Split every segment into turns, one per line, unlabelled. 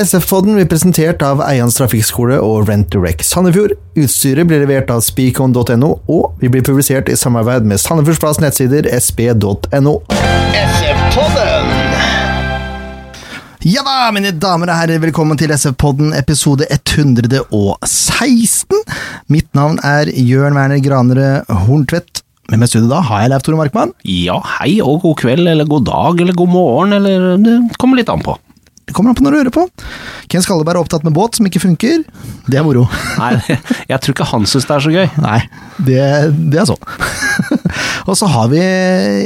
SF-podden blir presentert av Eians trafikkskole og Rent Direct Sandefjord. Utstyret blir levert av speakon.no, og vi blir publisert i samarbeid med Sandefjordsplass nettsider sp.no.
SF-podden!
Ja da, mine damer og herrer, velkommen til SF-podden episode 116. Mitt navn er Jørn Werner Granere Horntvedt. Med meg i studio da har jeg Leif Tore Markmann.
Ja, hei og god kveld, eller god dag, eller god morgen, eller det kommer litt an på.
Det kommer an på når du hører på. Ken Skalleberg er opptatt med båt som ikke funker. Det er moro.
Nei, jeg tror ikke han syns det er så gøy.
Nei, det, det er sånn. og så har vi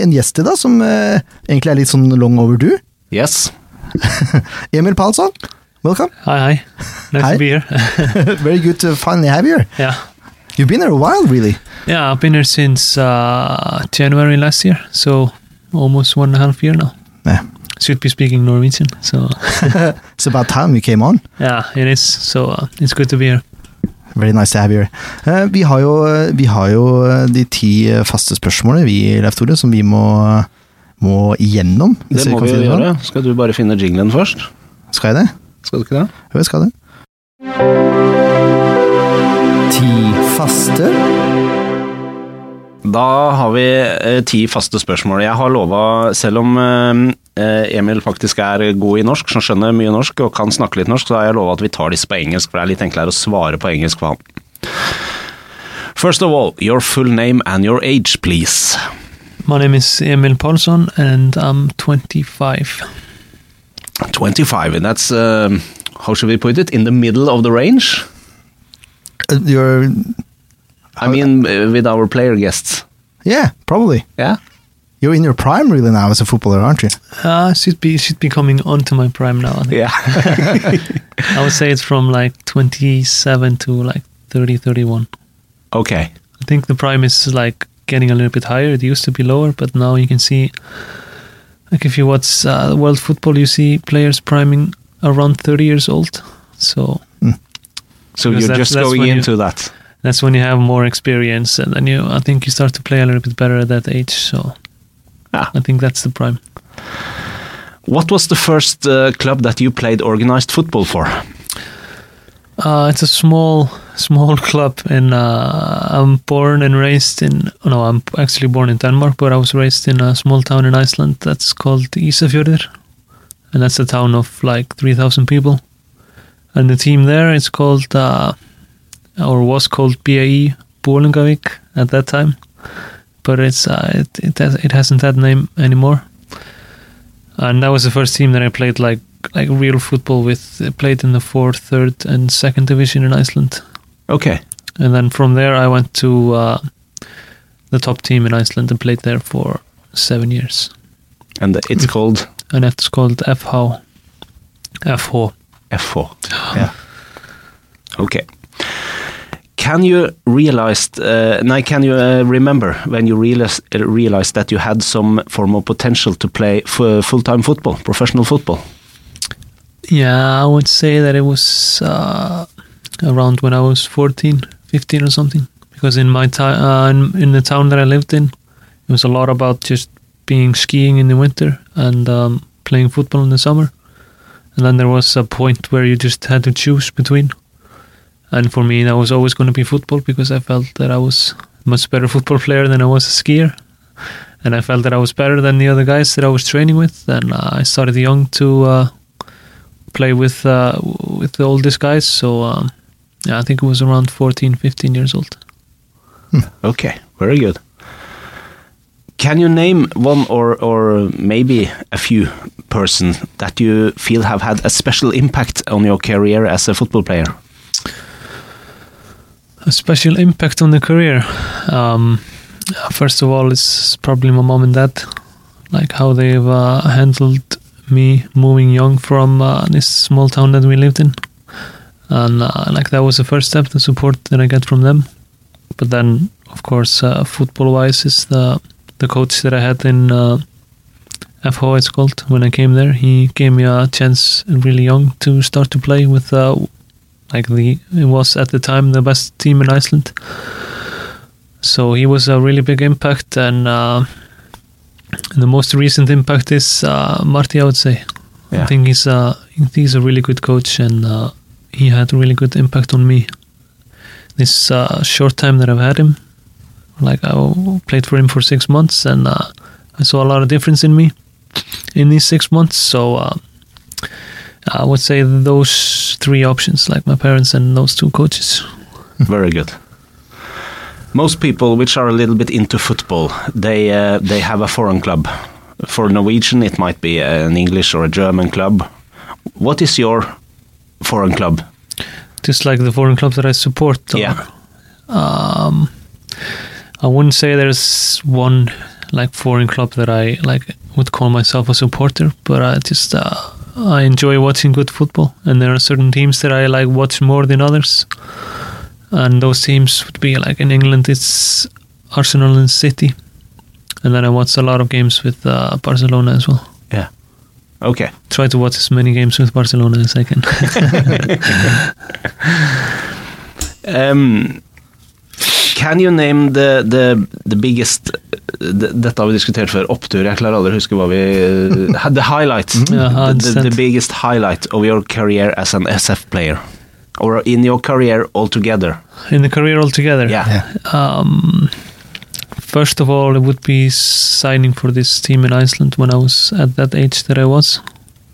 en gjest i dag som eh, egentlig er litt sånn long overdue.
Yes.
Emil Palsson, welcome.
Hi, hi. Nice
Hi.
to be here.
Very good to finally have you here.
yeah.
You've been here a while, really.
Yeah, I've been here since uh, January last year, so almost one and a half year now.
Yeah.
Should be speaking Norwegian, so
It's about time you came on.
yeah, it is. So uh, it's good to be here.
Very nice to have you here. Eh, vi, har jo, vi har jo de ti faste spørsmålene, vi, Leif Tore, som vi må, må igjennom.
Det må vi jo
sånn.
gjøre. Skal du bare finne jinglen først?
Skal jeg det?
Skal du ikke det?
Jo, jeg skal det. Ti faste.
Da har vi eh, ti faste spørsmål. Jeg har lova, selv om eh, Emil faktisk er god i norsk, som skjønner mye norsk og kan snakke litt norsk, så har jeg lova at vi tar disse på engelsk, for det er litt enklere å svare på engelsk for han. First of all, your full name and your age, please.
My name is Emil Paulson, and I'm 25.
25, and that's, uh, how should we put it, in the middle of the range?
Uh, You're,
I mean, uh, with our player guests.
yeah, probably.
Yeah?
You're in your prime really now as a footballer, aren't you?
Uh, should be should be coming onto my prime now. I, think.
Yeah.
I would say it's from like 27 to like 30, 31.
okay.
I think the prime is like getting a little bit higher. It used to be lower, but now you can see, like if you watch uh, world football, you see players priming around 30 years old. So
So you're
that's-
just
that's
going
when you-
into that.
that's when you have more experience, and then you, I think, you start to play a little bit better at that age. So
Ah.
I think that's the prime.
What was the first uh, club that you played organized football for?
Uh, it's a small, small club, and uh, I'm born and raised in. No, I'm actually born in Denmark, but I was raised in a small town in Iceland that's called Isafjordur, and that's a town of like three thousand people. And the team there is called, uh, or was called BAE Bolingavik at that time, but it's uh, it it, has, it hasn't that name anymore. And that was the first team that I played like like real football with. I played in the fourth, third, and second division in Iceland,
Okay.
and then from there I went to uh, the top team in Iceland and played there for seven years.
And it's called
And it's called FH. FH.
FH. Yeah. Okay. Can you realize, uh, now can you uh, remember when you realized, realized that you had some form of potential to play full-time football, professional football?
Yeah, I would say that it was uh, around when I was 14, 15 or something. Because in my time, uh, in, in the town that I lived in, it was a lot about just being skiing in the winter and um, playing football in the summer. And then there was a point where you just had to choose between. And for me, that was always going to be football because I felt that I was much better football player than I was a skier. And I felt that I was better than the other guys that I was training with. And uh, I started young to uh, play with uh, with the oldest guys. So um, yeah, I think it was around 14, 15 years old.
Okay, very good. Can you name one or, or maybe a few persons that you feel have had a special impact on your career as a football player?
A special impact on the career. Um, first of all, it's probably my mom and dad, like how they've uh, handled me moving young from uh, this small town that we lived in, and uh, like that was the first step, the support that I get from them. But then, of course, uh, football-wise, is the the coach that I had in uh, FH, it's called. When I came there, he gave me a chance really young to start to play with uh, like the it was at the time the best team in Iceland. So he was a really big impact, and, uh, and the most recent impact is uh, Marty, I would say.
Yeah.
I think he's uh, think he's a really good coach, and uh, he had a really good impact on me. This uh, short time that I've had him, like I played for him for six months, and uh, I saw a lot of difference in me in these six months. So uh, I would say those three options, like my parents and those two coaches.
Very good. Most people which are a little bit into football, they uh, they have a foreign club. For Norwegian, it might be an English or a German club. What is your foreign club?
Just like the foreign clubs that I support. or-
Yeah.
Um, I wouldn't say there's one like foreign club that I like would call myself a supporter, but I just uh, I enjoy watching good football, and there are certain teams that I like watch more than others, and those teams would be like in England, it's Arsenal and City, and then I watch a lot of games with uh, Barcelona as well.
Yeah. Okay.
Try to watch as many games with Barcelona as I can.
Um, can you name the, the, the biggest Dette har vi diskutert før. Opptur. Jeg klarer aldri å huske hva vi uh, The highlight.
Ja,
the, the, the biggest highlight of your career as an SF player. Or in your career altogether.
in the career altogether.
Yeah.
Yeah.
Um, first of all, it would be signing for this team in Iceland when I was at that age that I was.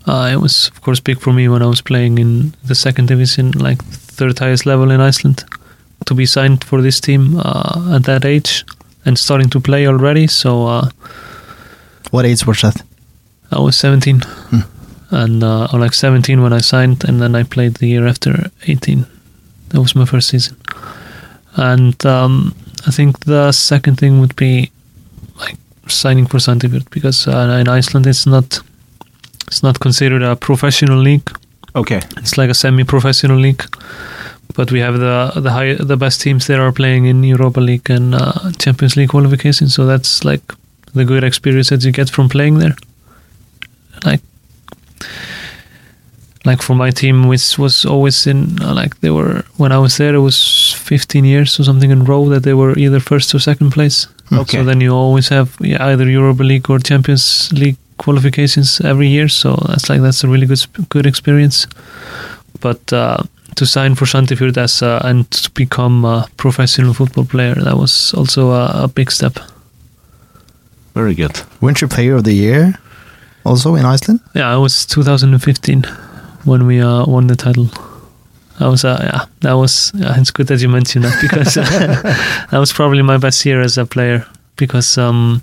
Uh, it was, of course, big for me when I was playing in the second division, like third highest level in Iceland, to be signed for this team uh, at that age and starting to play already. So uh,
What age was that?
I was 17, and uh, or like 17 when I signed, and then I played the year after 18. That was my first season, and um, I think the second thing would be like signing for Sandefjord because uh, in Iceland it's not it's not considered a professional league.
Okay.
It's like a semi-professional league, but we have the the high the best teams that are playing in Europa League and uh, Champions League qualification. So that's like the good experience that you get from playing there. Like, like for my team, which was always in uh, like they were when I was there, it was 15 years or something in row that they were either first or second place.
Okay.
So then you always have yeah, either Europa League or Champions League qualifications every year. So that's like that's a really good good experience. But uh, to sign for Sandefjord as uh, and to become a professional football player, that was also a, a big step.
Very good.
Weren't you player of the year also in Iceland?
Yeah, it was 2015 when we uh, won the title. That was uh, yeah, that was yeah, it's good that you mentioned that because that was probably my best year as a player because um,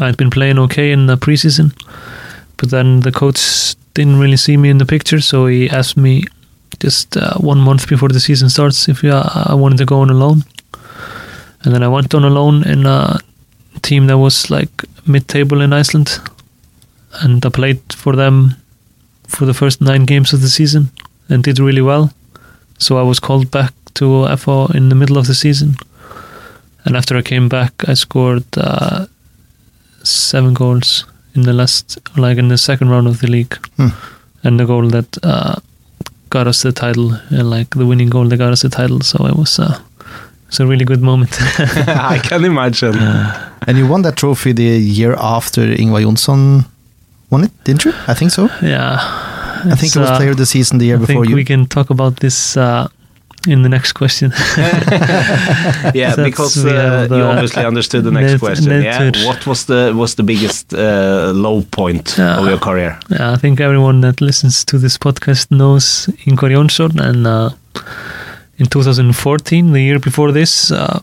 I'd been playing okay in the preseason, but then the coach didn't really see me in the picture, so he asked me just uh, one month before the season starts if uh, I wanted to go on a loan, and then I went on a loan in a team that was like mid-table in Iceland, and I played for them for the first nine games of the season and did really well. So I was called back to FO in the middle of the season, and after I came back, I scored uh, seven goals in the last, like in the second round of the league,
Hmm.
and the goal that uh, got us the title, and like the winning goal that got us the title. So it was. Uh, it's a really good moment.
I can imagine.
And you won that trophy the year after Ingvar Jonsson won it, didn't you? I think so.
yeah,
I think it was
uh,
player of the season the year
I
before
think
you.
we can talk about this uh, in the next question.
Yeah, because uh, you obviously understood the next question. yeah, what was the was the biggest uh, low point
Yeah.
of your career?
Yeah, I think everyone that listens to this podcast knows Ingvar Jonsson, and uh, in 2014, the year before this, uh,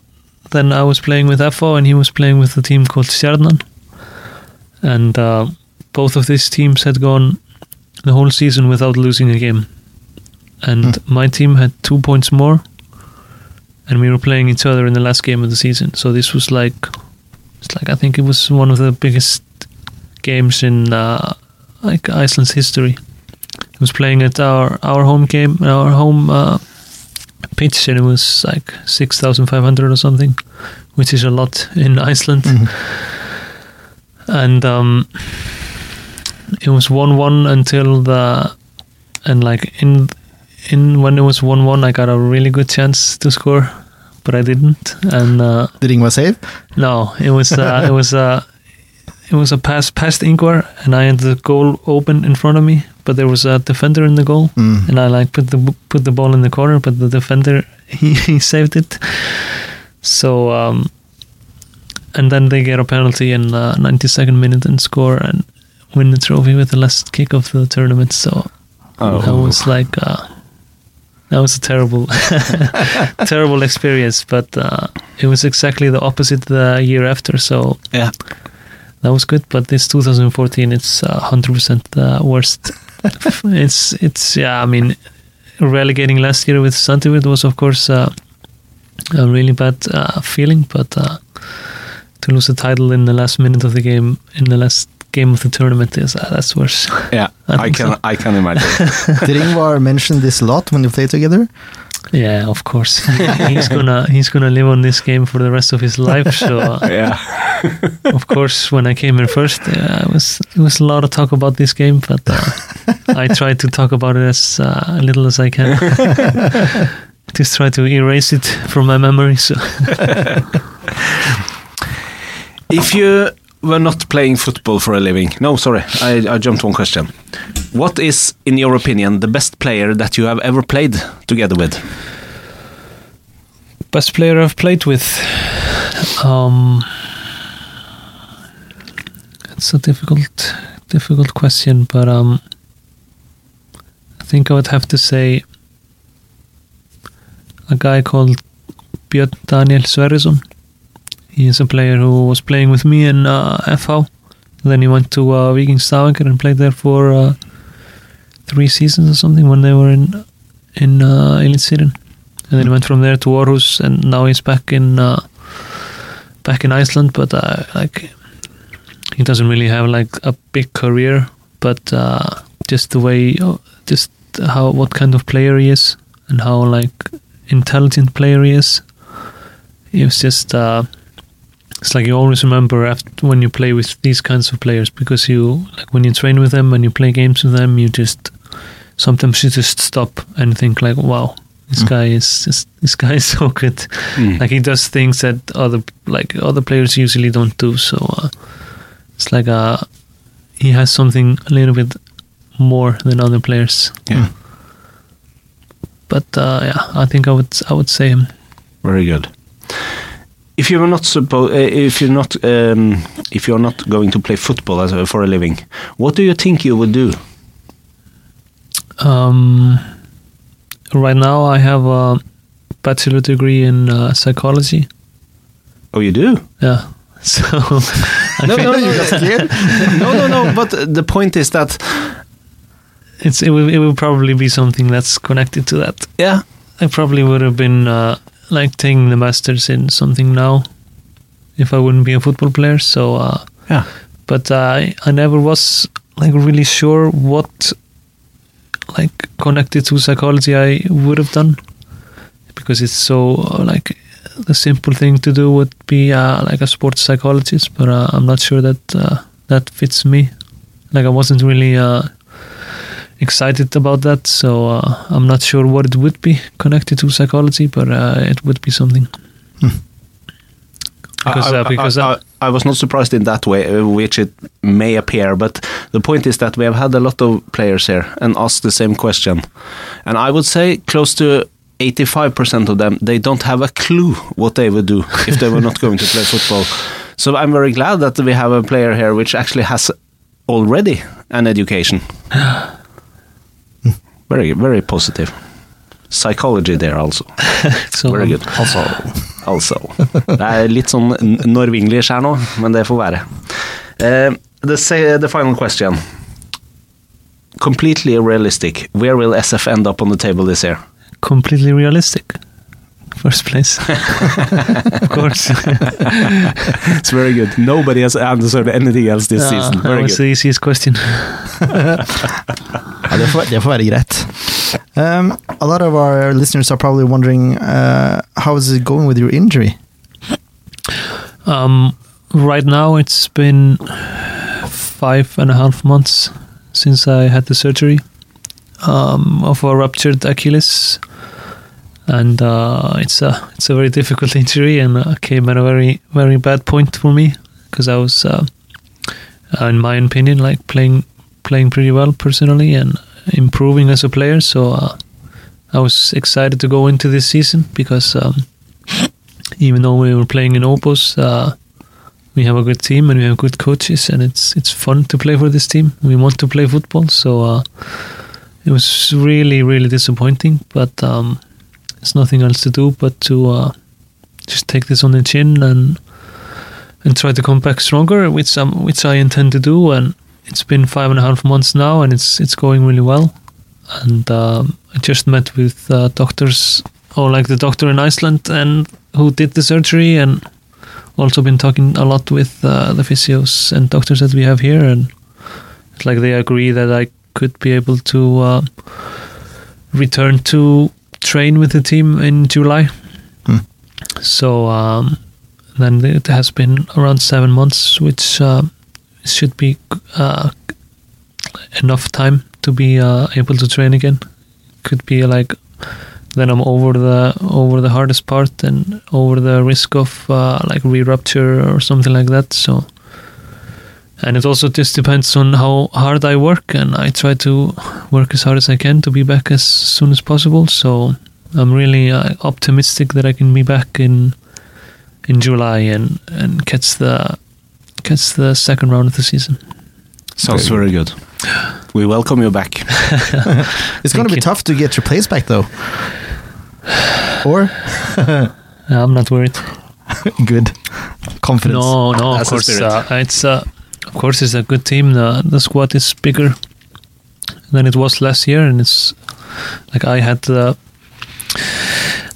then I was playing with FO, and he was playing with a team called Stjarnan, and uh, both of these teams had gone the whole season without losing a game, and my team had two points more, and we were playing each other in the last game of the season. So this was like, it's like I think it was one of the biggest games in uh, like Iceland's history. It was playing at our our home game, our home uh, pitch, and it was like six thousand five hundred or something, which is a lot in Iceland.
Mhm.
And um, it was one one until the and like in in when it was one one, I got a really good chance to score, but I didn't. And uh,
Did Ingvar save?
no, it was uh, it was uh, it was a pass past Ingvar, and I had the goal open in front of me, but there was a defender in the goal,
Mm.
and I like put the put the ball in the corner, but the defender he, he saved it. So um, and then they get a penalty in uh, 92nd minute and score and win the trophy with the last kick of the tournament. So
Oh.
that was like uh, that was a terrible terrible experience, but uh, it was exactly the opposite the year after. So
Yeah.
that was good. But this 2014, it's uh, 100% the worst. it's it's yeah. I mean, relegating last year with Sandefjord was of course uh, a really bad uh, feeling, but uh, to lose the title in the last minute of the game in the last game of the tournament is uh, that's worse.
Yeah,
I
I, can
so.
I can imagine.
Did Ingvar mention this a lot when you played together?
Yeah, of course. he's gonna he's gonna live on this game for the rest of his life. So uh,
yeah.
of course, when I came in first, uh, it was it was a lot of talk about this game, but uh, I tried to talk about it as uh, little as I can. Just try to erase it from my memory. So
If you were not playing football for a living, no, sorry, I, I jumped one question. What is, in your opinion, the best player that you have ever played together with?
best player I've played with. Um, it's a difficult, difficult question, but um, I think I would have to say a guy called Björn Daniel Sverrisson. He is a player who was playing with me in uh, FH. Then he went to uh, Viking Stavanger and played there for uh, three seasons or something when they were in in uh, Eliteserien. And then he went from there to Aarhus, and now he's back in uh, back in Iceland. But uh, like, he doesn't really have like a big career, but uh, just the way, just how what kind of player he is, and how like intelligent player he is. Was just. It's like you always remember after when you play with these kinds of players because you like when you train with them and you play games with them, you just sometimes you just stop and think like, wow, this guy is just, this guy is so good.
Mm.
Like he does things that other like other players usually don't do. So uh, it's like uh, he has something a little bit more than other players.
Yeah.
But uh, yeah, I think I would I would say him.
Very good. If you were not suppo- uh, if you're not um, if you're not going to play football as a, for a living, what do you think you would do?
Um, right now, I have a bachelor degree in uh, psychology.
Oh, you do?
Yeah. So I
No,
think
no, no, no, no, no. But the point is that
it's it will, it will probably be something that's connected to that.
yeah,
I probably would have been uh, like taking the masters in something now if I wouldn't be a football player. So, uh,
yeah,
but I I never was like really sure what like connected to psychology I would have done because it's so uh, like the simple thing to do would be uh, like a sports psychologist, but uh, I'm not sure that uh, that fits me. Like I wasn't really uh, excited about that, so uh, I'm not sure what it would be connected to psychology, but uh, it would be something. Because,
I,
uh, because
I,
uh,
I, I was not surprised in that way, uh, which it may appear. But the point is that we have had a lot of players here and asked the same question, and I would say close to. 85% of them they don't have a clue what they would do if they were not going to play football so i'm very glad that we have a player here which actually has already an education very very positive psychology there also
so
very good
Also.
also. Det er litt sånn Norwenglish her nå, men det får være. Uh, the, the final question. Completely realistic. Where will SF end up on the table this year?
completely realistic. First place, of course.
It's very good. Nobody has answered anything else this
Yeah,
season.
that
Very
was
good.
the easiest question.
ja, det, får, det får være greit. Um, a lot of our listeners are probably wondering uh, how is it going with your injury?
Um, right now, it's been five and a half months since I had the surgery um, of a ruptured Achilles, and uh, it's a it's a very difficult injury and uh, came at a very very bad point for me because I was uh, in my opinion, like playing playing pretty well personally and improving as a player. So uh, I was excited to go into this season because um, even though we were playing in Opus, uh, we have a good team and we have good coaches, and it's it's fun to play for this team. We want to play football, so uh, it was really really disappointing. But um, there's nothing else to do but to uh, just take this on the chin and and try to come back stronger, which um, which I intend to do. And it's been five and a half months now, and it's it's going really well. And um, I just met with uh, doctors, or like the doctor in Iceland, and who did the surgery, and also been talking a lot with uh, the physios and doctors that we have here, and it's like they agree that I could be able to uh, return to train with the team in July.
Hmm.
So um, then it has been around seven months, which uh, should be uh, enough time to be uh, able to train again. Could be like then I'm over the over the hardest part and over the risk of uh, like re-rupture or something like that. So, and it also just depends on how hard I work, and I try to work as hard as I can to be back as soon as possible. So, I'm really uh, optimistic that I can be back in in July and and catch the catch the second round of the season.
Sounds very good. We welcome you back.
It's going to be
you.
tough to get your place back, though. Or
I'm not worried.
good confidence.
No, no, of course,
spirit.
uh, it's uh, of course it's a good team. The the squad is bigger than it was last year, and it's like I had uh,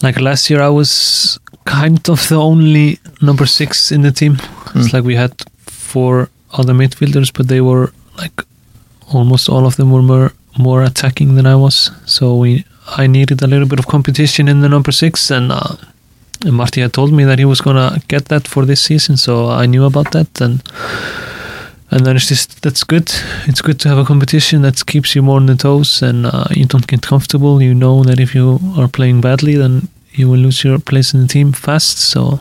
like last year I was kind of the only number six in the team. It's
Mm.
like we had four other midfielders, but they were like almost all of them were more more attacking than I was. So we I needed a little bit of competition in the number six, and. Uh, and Marty had told me that he was gonna get that for this season, so I knew about that, and and then it's just that's good. It's good to have a competition that keeps you more on the toes, and uh, you don't get comfortable. You know that if you are playing badly, then you will lose your place in the team fast. So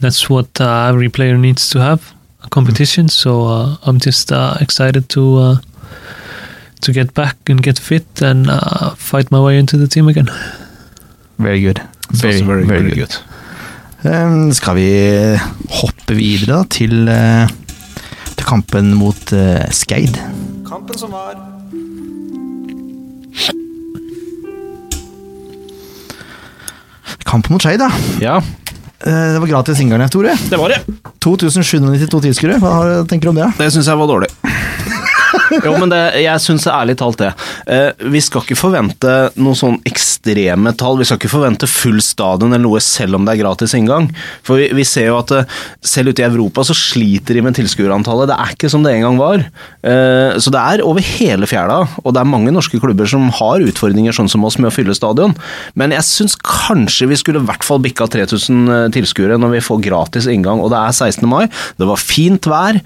that's what uh, every player needs to have a competition. So uh, I'm just uh, excited to. Uh, to get back and get fit and uh, fight my way into the team again.
Very good.
Sounds very, very good.
Um, skal vi hoppe videre da, til, til kampen mot uh, Skeid?
Kampen som var.
Kampen mot Skeid, ja.
Ja,
Eh, det var gratis inngang, Tore.
det var det.
2792 tilskuere. Hva tenker du om det?
Det syns jeg var dårlig. Jo, men det, jeg syns ærlig talt det. Eh, vi skal ikke forvente noen sånn ekstreme tall. Vi skal ikke forvente full stadion eller noe selv om det er gratis inngang. For vi, vi ser jo at eh, selv ute i Europa så sliter de med tilskuerantallet. Det er ikke som det en gang var. Eh, så det er over hele fjæra, og det er mange norske klubber som har utfordringer sånn som oss med å fylle stadion. Men jeg syns kanskje vi skulle i hvert fall bikka 3000 tilskuere når vi får gratis inngang, og det er 16. mai. Det var fint vær.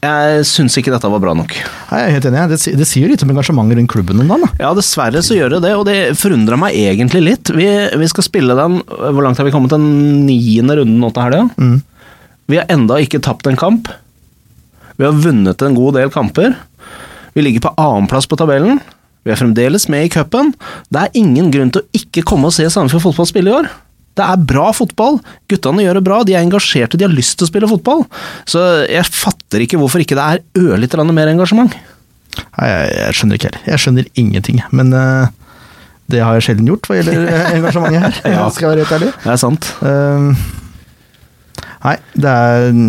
Jeg syns ikke dette var bra nok.
Jeg er helt enig. Det, det sier litt om engasjementet rundt klubben om dagen. da.
Ja, dessverre så gjør det det, og det forundra meg egentlig litt. Vi, vi skal spille den Hvor langt har vi kommet? Den niende runden nå til helga?
Mm.
Vi har enda ikke tapt en kamp. Vi har vunnet en god del kamper. Vi ligger på annenplass på tabellen. Vi er fremdeles med i cupen. Det er ingen grunn til å ikke komme og se Sandefjord fotball spille i år. Det er bra fotball. Guttene gjør det bra. De er engasjerte, de har lyst til å spille fotball. Så jeg fatter ikke hvorfor ikke det er ørlite grann mer engasjement.
Nei, jeg, jeg skjønner ikke heller. Jeg skjønner ingenting. Men uh, det har jeg sjelden gjort hva gjelder eh, engasjementet her.
Ja.
Skal jeg være helt ærlig.
Det er sant.
Uh, nei, det er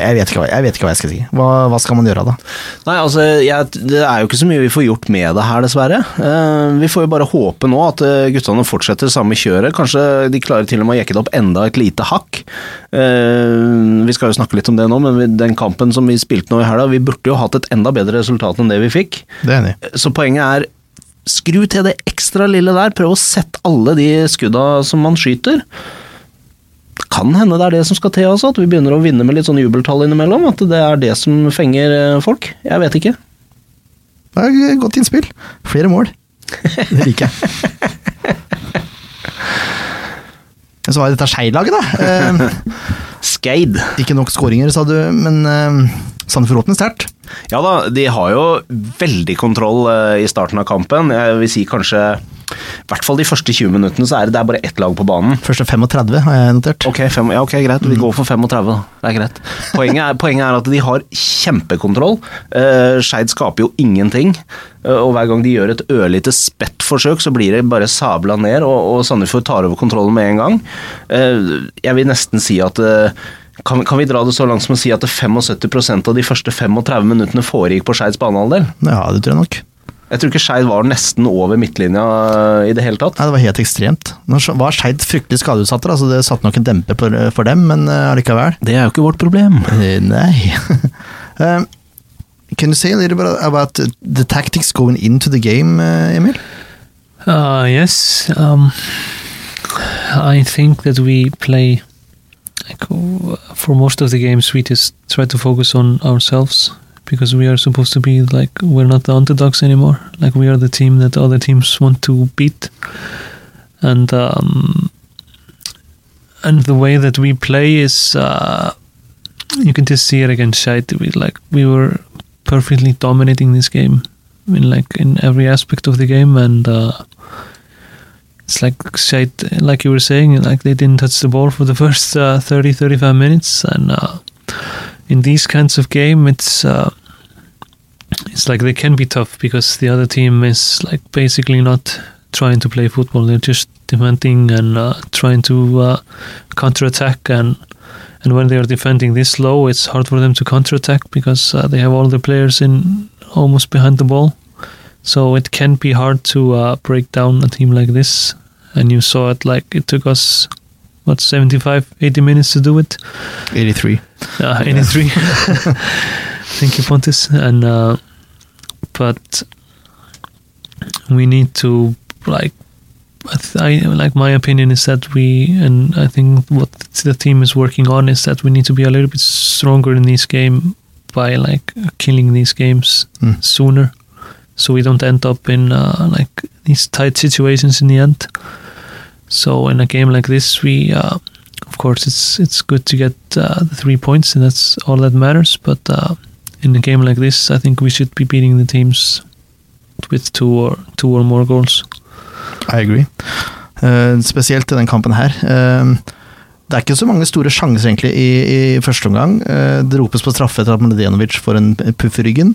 jeg, vet ikke jeg vet ikke hva jeg skal si. Hva, hva skal man gjøre da?
Nei, altså, jeg, Det er jo ikke så mye vi får gjort med det her, dessverre. Eh, vi får jo bare håpe nå at eh, guttene fortsetter samme kjøret. Kanskje de klarer til og med å jekke det opp enda et lite hakk. Eh, vi skal jo snakke litt om det nå, men den kampen som vi spilte nå i helga, vi burde jo hatt et enda bedre resultat enn det vi fikk.
Det er enig.
Så poenget er skru til det ekstra lille der. Prøv å sette alle de skudda som man skyter. Kan hende det er det som skal til, altså, at vi begynner å vinne med litt sånn jubeltall innimellom. At det er det som fenger eh, folk. Jeg vet ikke.
Det er et godt innspill. Flere mål. Det liker jeg. Så var det dette Skei-laget, da. Eh,
Skeid.
Ikke nok skåringer, sa du, men uh, Sandefjord åpner sterkt.
Ja da, de har jo veldig kontroll eh, i starten av kampen. Jeg vil si kanskje i hvert fall de første 20 minuttene så er det, det er bare ett lag på banen.
Første 35 har jeg notert.
Ok, fem, ja, ok, greit. Vi går for 35, da. Det er greit. Poenget er, poenget er at de har kjempekontroll. Uh, Skeid skaper jo ingenting. Uh, og hver gang de gjør et ørlite spett forsøk, så blir det bare sabla ned, og, og Sandefjord tar over kontrollen med en gang. Uh, jeg vil nesten si at kan, kan, vi dra det så langt som å si at 75% av de første 35 minuttene foregikk på Skeids banehalvdel?
Ja, det tror jeg nok.
Jeg tror ikke Skeid var nesten over midtlinja i det hele tatt.
Nei, Det var helt ekstremt. Nå var Skeid fryktelig skadeutsatte, altså det satte nok en demper for, for dem, men allikevel.
Det er jo ikke vårt problem.
Nei. um, can you say a little bit about the tactics going into the game, Emil?
Uh, yes. Um, I think that we play like for most of the games we just try to focus on ourselves because we are supposed to be like we're not the underdogs anymore. Like we are the team that other teams want to beat. And um, and the way that we play is uh, you can just see it against Shite we like we were perfectly dominating this game in like in every aspect of the game. And uh, it's like shite, like you were saying, like they didn't touch the ball for the first uh, 30, 35 minutes, and uh, in these kinds of game, it's uh, it's like they can be tough because the other team is like basically not trying to play football; they're just defending and uh, trying to uh, counterattack, and and when they are defending this low, it's hard for them to counterattack because uh, they have all the players in almost behind the ball. So it can be hard to uh, break down a team like this. And you saw it like it took us, what, 75, 80 minutes to do it?
83.
Uh, 83. Thank you, Pontus. And, uh, but we need to, like, I, like my opinion is that we, and I think what the team is working on is that we need to be a little bit stronger in this game by like killing these games
Mm.
sooner so we don't end up in uh, like these tight situations in the end. So in a game like this, we uh, of course it's it's good to get uh, the three points, and that's all that matters. But uh, in a game like this, I think we should be beating the teams with two or two or more goals.
I agree. Eh, spesielt i den kampen her. Eh, det er ikke så mange store sjanser egentlig i, i første omgang. Eh, det ropes på straffe etter at Mladenovic får en puff i ryggen.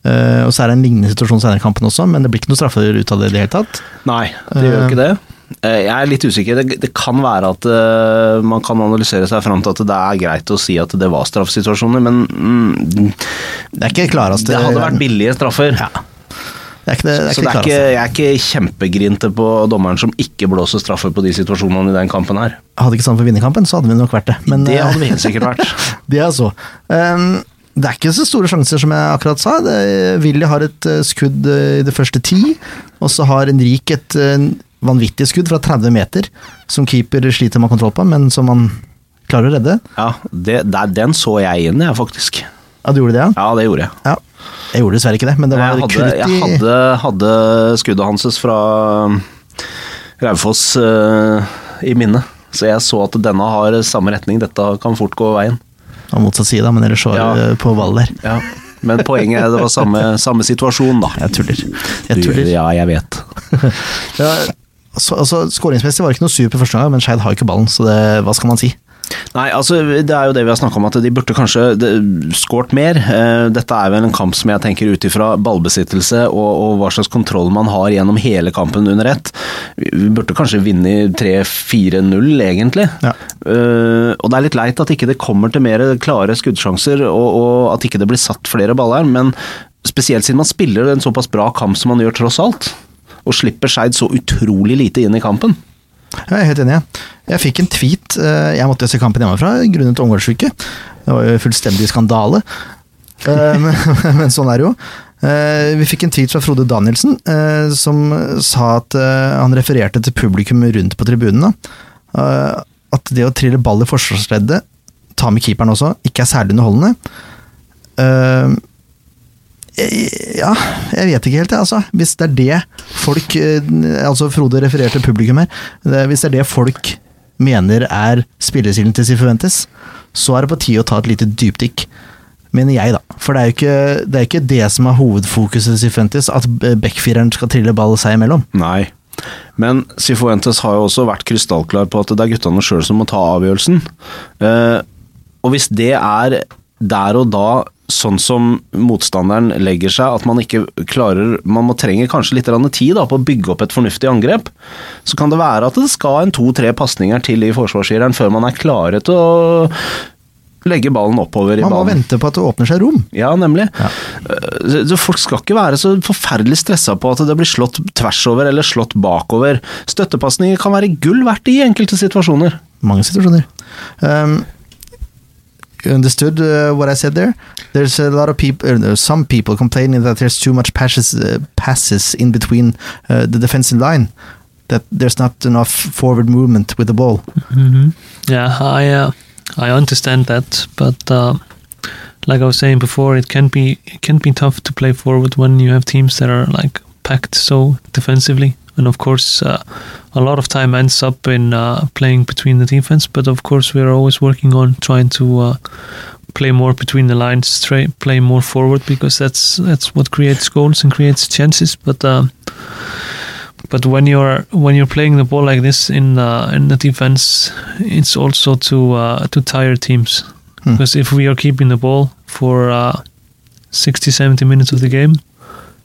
Uh, og så er det en lignende situasjon senere i kampen også, men det blir ikke noe straffer ut av det i det hele tatt.
Nei, det gjør jo ikke det. Uh, jeg er litt usikker. Det, det kan være at uh, man kan analysere seg fram til at det er greit å si at det var straffesituasjoner, men mm,
Det er ikke klareste
Det hadde vært billige straffer.
Ja. Det er ikke det, det er
Så
ikke
det er ikke, jeg er ikke kjempegrinte på dommeren som ikke blåser straffer på de situasjonene i den kampen her.
Hadde ikke sånn for vinnerkampen, så hadde vi nok vært det. Men,
det
eh,
hadde vi helt sikkert vært.
det er så. Um, det er ikke så store sjanser, som jeg akkurat sa. Willy har et eh, skudd eh, i det første ti, og så har Henrik et eh, vanvittig skudd fra 30 meter, som keeper sliter med kontroll på, men som han klarer å redde.
Ja, det, der, Den så jeg inn, jeg, faktisk.
Ja, du gjorde det, ja?
Ja, det gjorde jeg.
ja. Jeg gjorde dessverre ikke det, men det var krutt i
jeg hadde, hadde skuddet hans fra Raufoss uh, i minne. Så jeg så at denne har samme retning. Dette kan fort gå veien.
Av motsatt side, da, men ellers var
Ja.
på ball der.
Ja. Men poenget er det var samme, samme situasjon, da.
Jeg tuller. Jeg
Du- Ja, jeg vet.
Ja, altså, Skåringsmessig var det ikke noe super første gang, men Skeid har ikke ballen, så det, hva skal man si?
Nei, altså det er jo det vi har snakka om, at de burde kanskje skåret mer. Eh, Dette er vel en kamp som jeg tenker ut ifra ballbesittelse og, og hva slags kontroll man har gjennom hele kampen under ett. Vi burde kanskje vinne 3-4-0, egentlig.
Ja.
Uh, og det er litt leit at ikke det kommer til mer klare skuddsjanser, og, og at ikke det blir satt flere baller, men spesielt siden man spiller en såpass bra kamp som man gjør, tross alt. Og slipper Skeid så utrolig lite inn i kampen.
Jeg er helt enig. Jeg fikk en tweet eh, Jeg måtte se kampen hjemmefra grunnet omgangssyke. Det var jo fullstendig skandale. Eh, men, men sånn er det jo. Eh, Vi fikk en tweet fra Frode Danielsen som sa at han refererte til publikum rundt på tribunen. At det å trille ball i forsvarsleddet, ta med keeperen også, ikke er særlig underholdende. Eh, eh, Ja, jeg vet ikke helt, jeg, altså. Hvis det er det folk eh, Altså, Frode refererte publikum her. Hvis det er det folk mener er spillestilen til Sifuentes, så er det på tide å ta et lite dypdykk. Mener jeg, da. For det er jo ikke det, er ikke det som er hovedfokuset til Sifuentes, at backfireren skal trille ball seg imellom.
Nei. Men Sifuentes har jo også vært krystallklar på at det er guttene sjøl som må ta avgjørelsen. Eh, og hvis det er der og da sånn som motstanderen legger seg, at man ikke klarer Man må trenger kanskje litt tid da, på å bygge opp et fornuftig angrep. Så kan det være at det skal en to-tre pasninger til i forsvarsgireren før man er klare til å legge ballen oppover i
Man må
banen.
vente på at det åpner seg rom.
Ja, nemlig. Ja. Så folk skal ikke være så forferdelig stressa på at det blir slått tvers over eller slått bakover. Støttepasninger kan være gull verdt i enkelte situasjoner.
Mange situasjoner. Um, understood uh, what I said there? There's a lot of people, uh, some people complaining that there's too much passes, uh, passes in between uh, the defensive line. That there's not enough forward movement with the ball.
hmm Yeah, I uh, I understand that, but uh, like I was saying before, it can be it can be tough to play forward when you have teams that are like packed so defensively, and of course, uh, a lot of time ends up in uh, playing between the defense. But of course, we are always working on trying to. Uh, play more between the lines straight play more forward because that's that's what creates goals and creates chances but um, but when you're when you're playing the ball like this in uh, in the defense, it's also to uh, to tire teams
Hmm.
because if we are keeping the ball for uh, 60, 70 minutes of the game,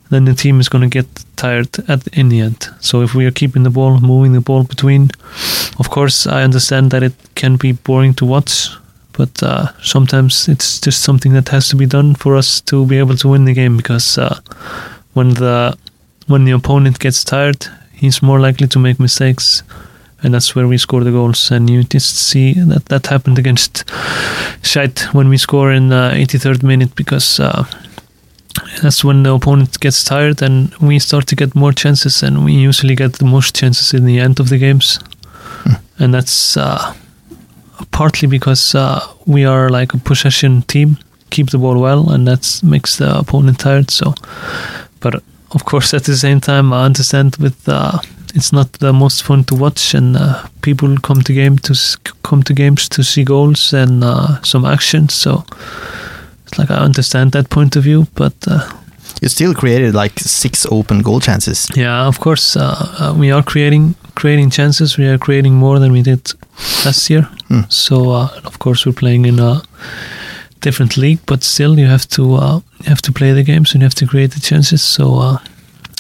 then the team is going to get tired at in the end. So if we are keeping the ball, moving the ball between, of course I understand that it can be boring to watch. But uh, sometimes it's just something that has to be done for us to be able to win the game. Because uh, when the when the opponent gets tired, he's more likely to make mistakes, and that's where we score the goals. And you just see that that happened against Scheit when we score in the 83rd minute because uh, that's when the opponent gets tired and we start to get more chances, and we usually get the most chances in the end of the games, and that's uh, partly because uh, we are like a possession team, keep the ball well, and that makes the opponent tired. So, but of course, at the same time, I understand with uh, it's not the most fun to watch, and uh, people come to game to come to games to see goals and uh, some action. So it's like I understand that point of view, but uh,
You still created like six open goal chances.
yeah, of course, uh, uh, we are creating creating chances. We are creating more than we did last year.
Hmm.
So uh, of course, we're playing in a different league, but still, you have to uh, you have to play the games and you have to create the chances. So uh,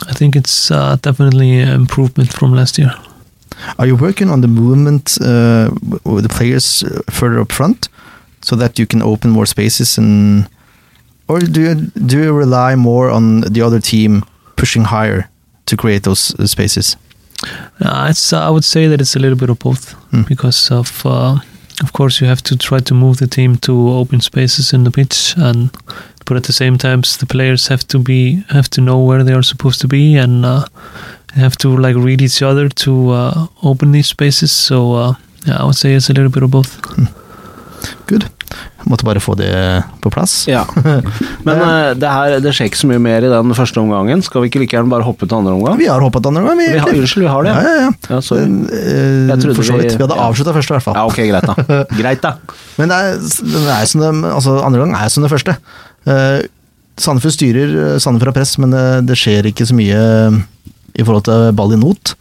I think it's uh, definitely an improvement from last year.
Are you working on the movement uh, with the players further up front, so that you can open more spaces and, or do you do you rely more on the other team pushing higher to create those uh, spaces?
Uh, it's uh, I would say that it's a little bit of both
Hmm.
because of uh, of course you have to try to move the team to open spaces in the pitch and but at the same time the players have to be have to know where they are supposed to be and uh, have to like read each other to uh, open these spaces so uh, yeah, I would say it's a little bit of both.
Good. Måtte bare få det på plass.
Ja. Men uh, det, her, det skjer ikke så mye mer i den første omgangen. Skal vi ikke like gjerne bare hoppe til andre omgang?
Vi har hoppet til andre omgang. vi.
Vi har, unnskyld, vi har det.
Ja, ja, ja.
Ja, sorry. Trodde
for så vidt. Vi hadde avslutta først, i hvert fall.
Ja, ok, greit da. Greit da.
Men det er, det er som det, altså andre gang er som det første. Uh, Sandefjord styrer uh, Sandefjord har press, men det, det skjer ikke så mye i forhold til ball i not.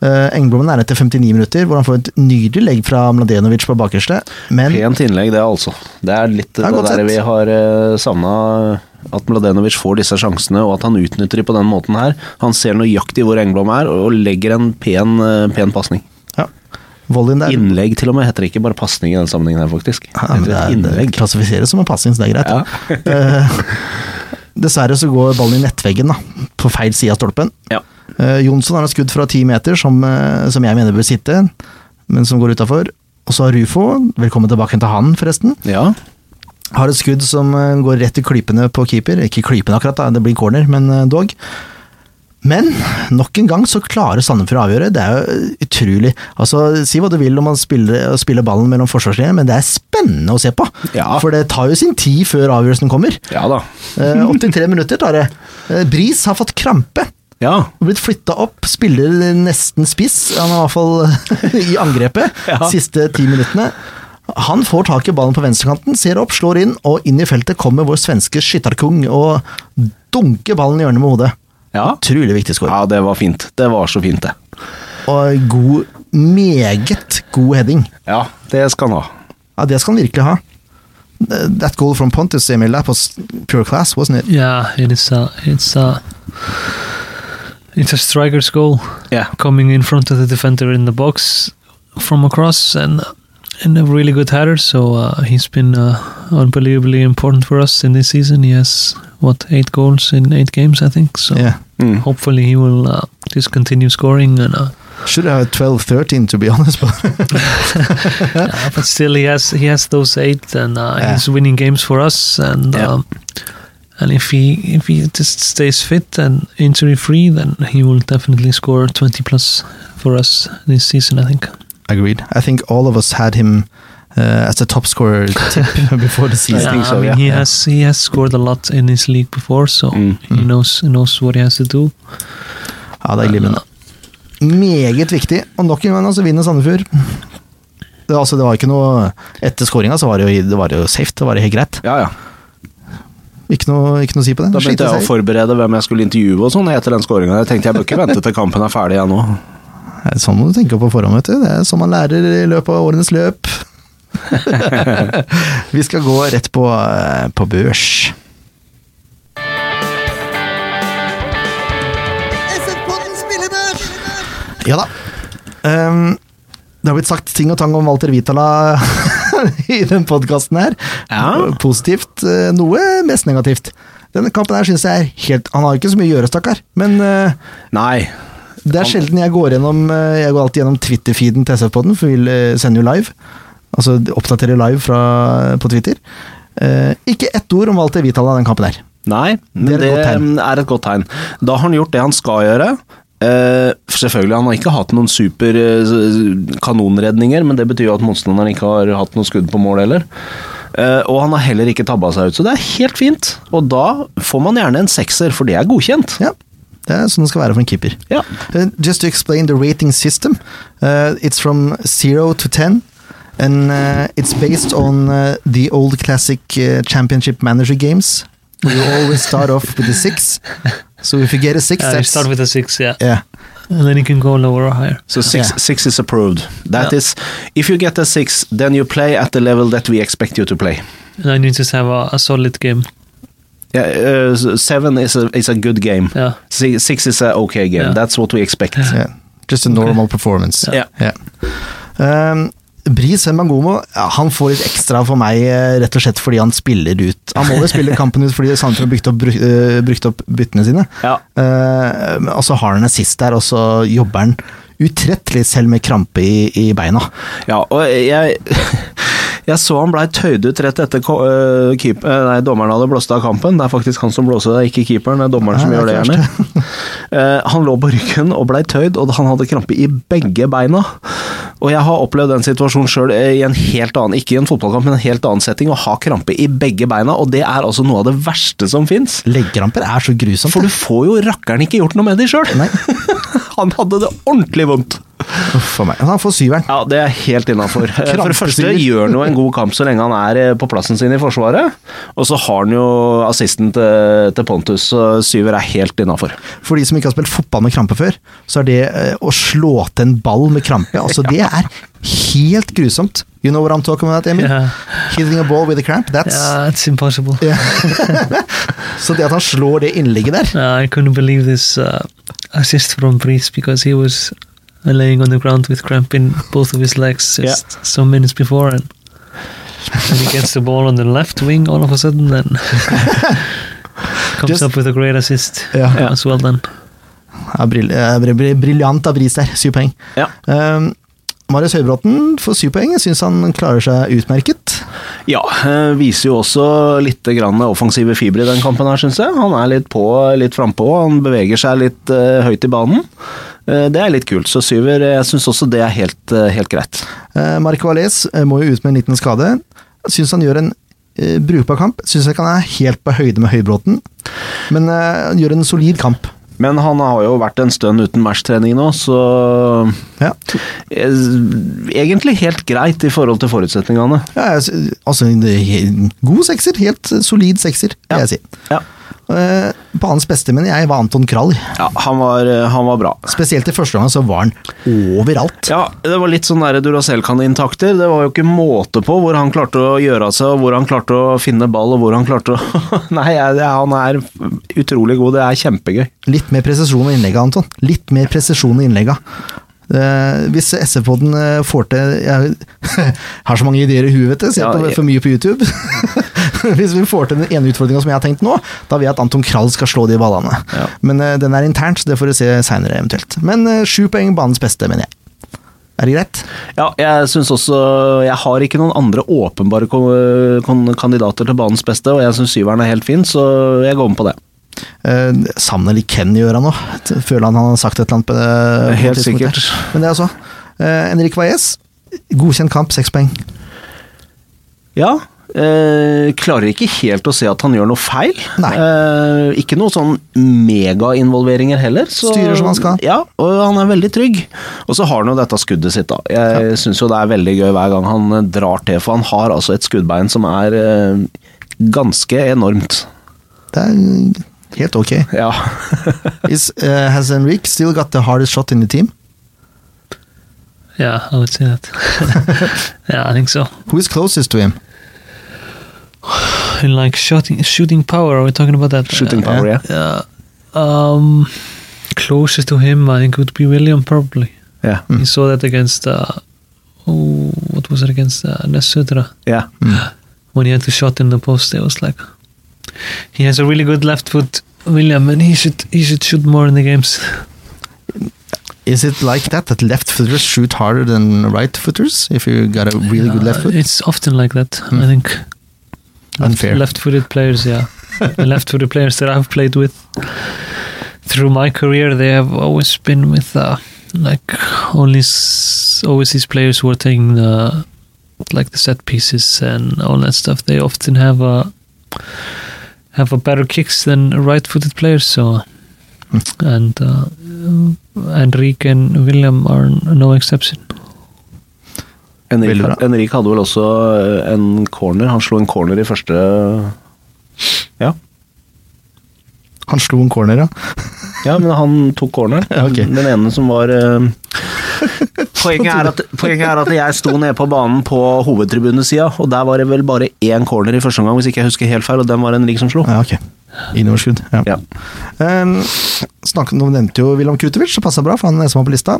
Uh, Engblom er etter 59 minutter, hvor han får et nydelig legg fra Mladenovic på bakerste. Men
Pent innlegg, det altså. Det er litt
er
det, der
sett.
vi har uh, savna. At Mladenovic får disse sjansene, og at han utnytter de på den måten her. Han ser nøyaktig hvor Engblom er, og legger en pen, uh, pen pasning.
ja,
Innlegg til og med, heter det ikke bare pasning i den sammenhengen her, faktisk.
ja,
Det
det, er, det
innlegg.
klassifiseres som en pasning, så det er greit.
Ja.
uh, dessverre så går ballen i nettveggen, da, på feil side av stolpen.
Ja.
Eh, Jonsson har et skudd fra ti meter som, eh, som jeg mener bør sitte, men som går utafor. Og så har Rufo, velkommen tilbake til han forresten,
ja.
har et skudd som eh, går rett i klypene på keeper. Ikke klypene akkurat, da, det blir corner, men dog. Men nok en gang så klarer Sandefjord å avgjøre. Det er jo utrolig. Altså, Si hva du vil om å spille, å spille ballen mellom forsvarslinjene, men det er spennende å se på.
Ja.
For det tar jo sin tid før avgjørelsen kommer.
Ja da.
Eh, 83 minutter tar det. Eh, Bris har fått krampe.
Ja.
Blitt flytta opp, spiller nesten spiss. Han er i hvert fall i angrepet
Ja.
siste ti minuttene. Han får tak i ballen på venstrekanten, ser opp, slår inn, og inn i feltet kommer vår svenske skytterkung og dunker ballen i hjørnet med hodet.
Ja.
Utrolig viktig skår.
ja, det var fint. Det var så fint, det.
Og god, meget god heading.
Ja, det skal han ha.
Ja, det skal han virkelig ha. That goal from Pontus, Emil, that was pure class, wasn't it?
Yeah, it is. A, it's a. It's a striker's goal
Yeah.
coming in front of the defender in the box from across and and a really good header. So uh, he's been uh, unbelievably important for us in this season. He has what eight goals in eight games, I think. So
Yeah.
Mm.
hopefully he will uh, just continue scoring and. Uh,
Should have 12-13 to be honest, but
yeah, but still he has he has those eight and uh,
Yeah.
he's winning games for us and
Yeah.
um, and if he if he just stays fit and injury free then he will definitely score 20 plus for us this season I think
agreed. I think all of us had him uh, as a top scorer before the season.
think so,
I mean
yeah.
he
Yeah.
has he has scored a lot in his league before so
Mm.
he
Mm.
knows knows what he has to do
Ja, det er glimrende. Meget viktig. Og nok en gang altså vinner Sandefjord. Det, altså, det var ikke noe Etter skåringa så var det, jo, det var jo safe. Det var helt greit.
Ja, ja.
Ikke noe, ikke noe å si på det.
Da begynte jeg å forberede hvem jeg skulle intervjue og sånn etter den skåringa. Jeg tenkte jeg bør ikke vente til kampen er ferdig jeg nå.
er Sånn må du tenke på forhånd, vet du. Det er sånn man lærer i løpet av årenes løp. Vi skal gå rett på, eh, på børs. Ja da. Um, det har blitt sagt ting og tang om Walter Vitala i den podkasten her.
Ja.
Positivt, eh, noe mest negativt. Denne kampen her synes jeg er helt Han har ikke så mye å gjøre, stakkar. Men eh,
Nei.
det er sjelden jeg går gjennom eh, Jeg går alltid gjennom Twitter-feeden til SF-podden, for vi sender jo live. Altså oppdaterer live fra, på Twitter. Ikke ett ord om Walter Vitala den kampen her.
Nei,
Det er et
det er et godt tegn. Da har han gjort det han skal gjøre. Eh, selvfølgelig, Han har ikke hatt noen super uh, kanonredninger, men det betyr jo at motstanderen ikke har hatt noe skudd på mål heller. Uh, og han har heller ikke tabba seg ut, så det er helt fint. Og da får man gjerne en sekser, for det er godkjent.
Ja, det er sånn det skal være for en keeper.
Ja.
Uh, just to explain the rating system, uh, it's from 0 to 10, and uh, it's based on uh, the old classic uh, championship manager games. You always start off with a 6. So if you get a 6,
yeah, you
that's...
start with a six yeah
yeah.
and then you can go lower or higher
So six,
Yeah.
six is approved. That
Ja.
is, if you get a six, then you play at the level that we expect you to play.
and then you just have a, a solid game
Yeah, uh, seven is a is a good game.
yeah
Si- Six is a okay game.
Ja.
That's what we expect.
Yeah, just a normal performance.
Yeah.
Yeah. Um, Bris Mangomo ja, han får litt ekstra for meg, eh, rett og slett fordi han spiller ut. Han må jo spille kampen ut fordi Sandefjord har brukt opp, eh, brukt opp byttene sine.
Ja.
Uh, og så har han en sist der, og så jobber han utrettelig selv med krampe i, i beina.
Ja, og jeg Jeg så han blei tøyd ut rett etter keep, nei, dommeren hadde blåst av kampen. Det er faktisk han som blåser det, er ikke keeperen. Det er dommeren som gjør det
er
gjerne. Uh, han lå på ryggen og blei tøyd, og han hadde krampe i begge beina. Og jeg har opplevd den situasjonen sjøl i en helt annen, ikke i en fotballkamp, men en helt annen setting, å ha krampe i begge beina, og det er altså noe av det verste som fins.
Leggkramper er så grusomt.
For du får jo rakkeren ikke gjort noe med de sjøl! Han hadde det ordentlig vondt.
A meg. Han får syveren.
Ja, det er helt innafor. For det første gjør han jo en god kamp så lenge han er eh, på plassen sin i Forsvaret. Og så har han jo assisten til, til Pontus, så syver er helt innafor.
For de som ikke har spilt fotball med krampe før, så er det eh, å slå til en ball med krampe altså Det er helt grusomt. You know what I'm talking about, Emil?
yeah
Hitting a ball with a cramp. That's
yeah it's impossible
Så det at han slår det innlegget der
Uh, I couldn't believe this uh, assist from Breeze because he was laying on the ground with cramp in both of his legs just some minutes before, and and he gets the ball on the left wing, all of a sudden, then comes
Just-
up with a great assist
yeah.
Yeah,
as well. Then
ja, brill, eh, br- br- Briljant av Bris der. Syv poeng.
Ja.
Um, Marius Høybråten får syv poeng. Jeg syns han klarer seg utmerket.
Ja, eh, viser jo også litt grann offensive fibre i den kampen her, syns jeg. Han er litt på, litt frampå, han beveger seg litt uh, høyt i banen. Eh, det er litt kult, så syver, jeg syns også det er helt, eh, helt greit.
Mark eh, må jo ut med en liten skade. Syns han gjør en eh, brukbar kamp. Syns ikke han er helt på høyde med Høybråten, men eh, han gjør en solid kamp.
Men han har jo vært en stund uten matchtrening nå, så
Ja.
eh, Egentlig helt greit i forhold til forutsetningene.
Ja, altså, en god sekser. Helt solid sekser, vil
Ja.
jeg si.
Ja.
Eh, Banens beste, mener jeg, var Anton Krall.
Ja, han var, eh, han var bra.
Spesielt i første gang så var han overalt.
Ja, det var litt sånn Duracell-kanintakter. Det var jo ikke måte på hvor han klarte å gjøre av seg, hvor han klarte å finne ball, og hvor han klarte å Nei, han er utrolig god. Det er kjempegøy.
Litt mer presisjon i innlegga, Anton. Litt mer presisjon i innlegga. Eh, hvis SF-poden eh, får til Jeg har så mange ideer i huet, vet du. Ser
Ja,
på for mye på YouTube. hvis vi får til den ene utfordringa som jeg har tenkt nå, da vil jeg at Anton Krall skal slå de ballene.
Ja.
Men eh, den er internt, så det får vi se seinere eventuelt. Men sju poeng banens beste, mener jeg. Er det greit?
Ja, jeg syns også Jeg har ikke noen andre åpenbare kandidater til banens beste, og jeg syns syveren er helt fin, så jeg går med på det.
Uh, savner litt Ken i øra nå. Føler han han har sagt et eller annet på det.
Helt sikkert.
Men det er altså. Henrik Valles, godkjent kamp, seks poeng.
Ja. Eh, klarer ikke helt å se at han gjør noe feil. Eh, ikke noe sånn megainvolveringer heller. Så,
Styrer som han skal.
Ja, og han er veldig trygg. Og så har han jo dette skuddet sitt, da. Jeg synes syns jo det er veldig gøy hver gang han eh, drar til, for han har altså et skuddbein som er eh, ganske enormt.
Det er helt ok.
Ja.
Is, uh, has Henrik still got the hardest shot in the team?
Yeah, I would say that. yeah, I think so.
Who is closest to him?
In like shooting, shooting power, are we talking about that?
Shooting
Uh,
power, yeah.
Yeah. Um, closest to him, I think would be William probably.
Ja.
He saw that against. Uh, oh, what was it against uh, Nesutra
ja.
when he had to shot in the post? It was like he has a really good left foot, William, and he should he should shoot more in the games.
Is it like that, that left footers shoot harder than right footers if you got a really good left foot?
It's often like that.
Hmm.
I think.
Unfair.
Left-footed players, yeah. the left-footed players that I've played with through my career, they have always been with uh, like only s- always these players who are taking the like the set pieces and all that stuff. They often have a have a better kicks than right-footed players. So and uh, Enrique and William are no exception.
Enrique,
Enrique hadde vel også eh, en corner. Han slo en corner i første Ja.
Han slo en corner, ja.
Ja, men han tok corneren.
Ja, ok.
Den ene som var eh, poenget, er at, poenget er at jeg sto nede på banen på hovedtribunesida, og der var det vel bare én corner i første omgang, hvis ikke jeg husker helt feil, og den var en Henrik som slo.
ja ok. Innoverskudd. Ja.
Ja.
Um, snakk, nå nevnte jo William Kutovic, så passa bra, for han er som var på lista.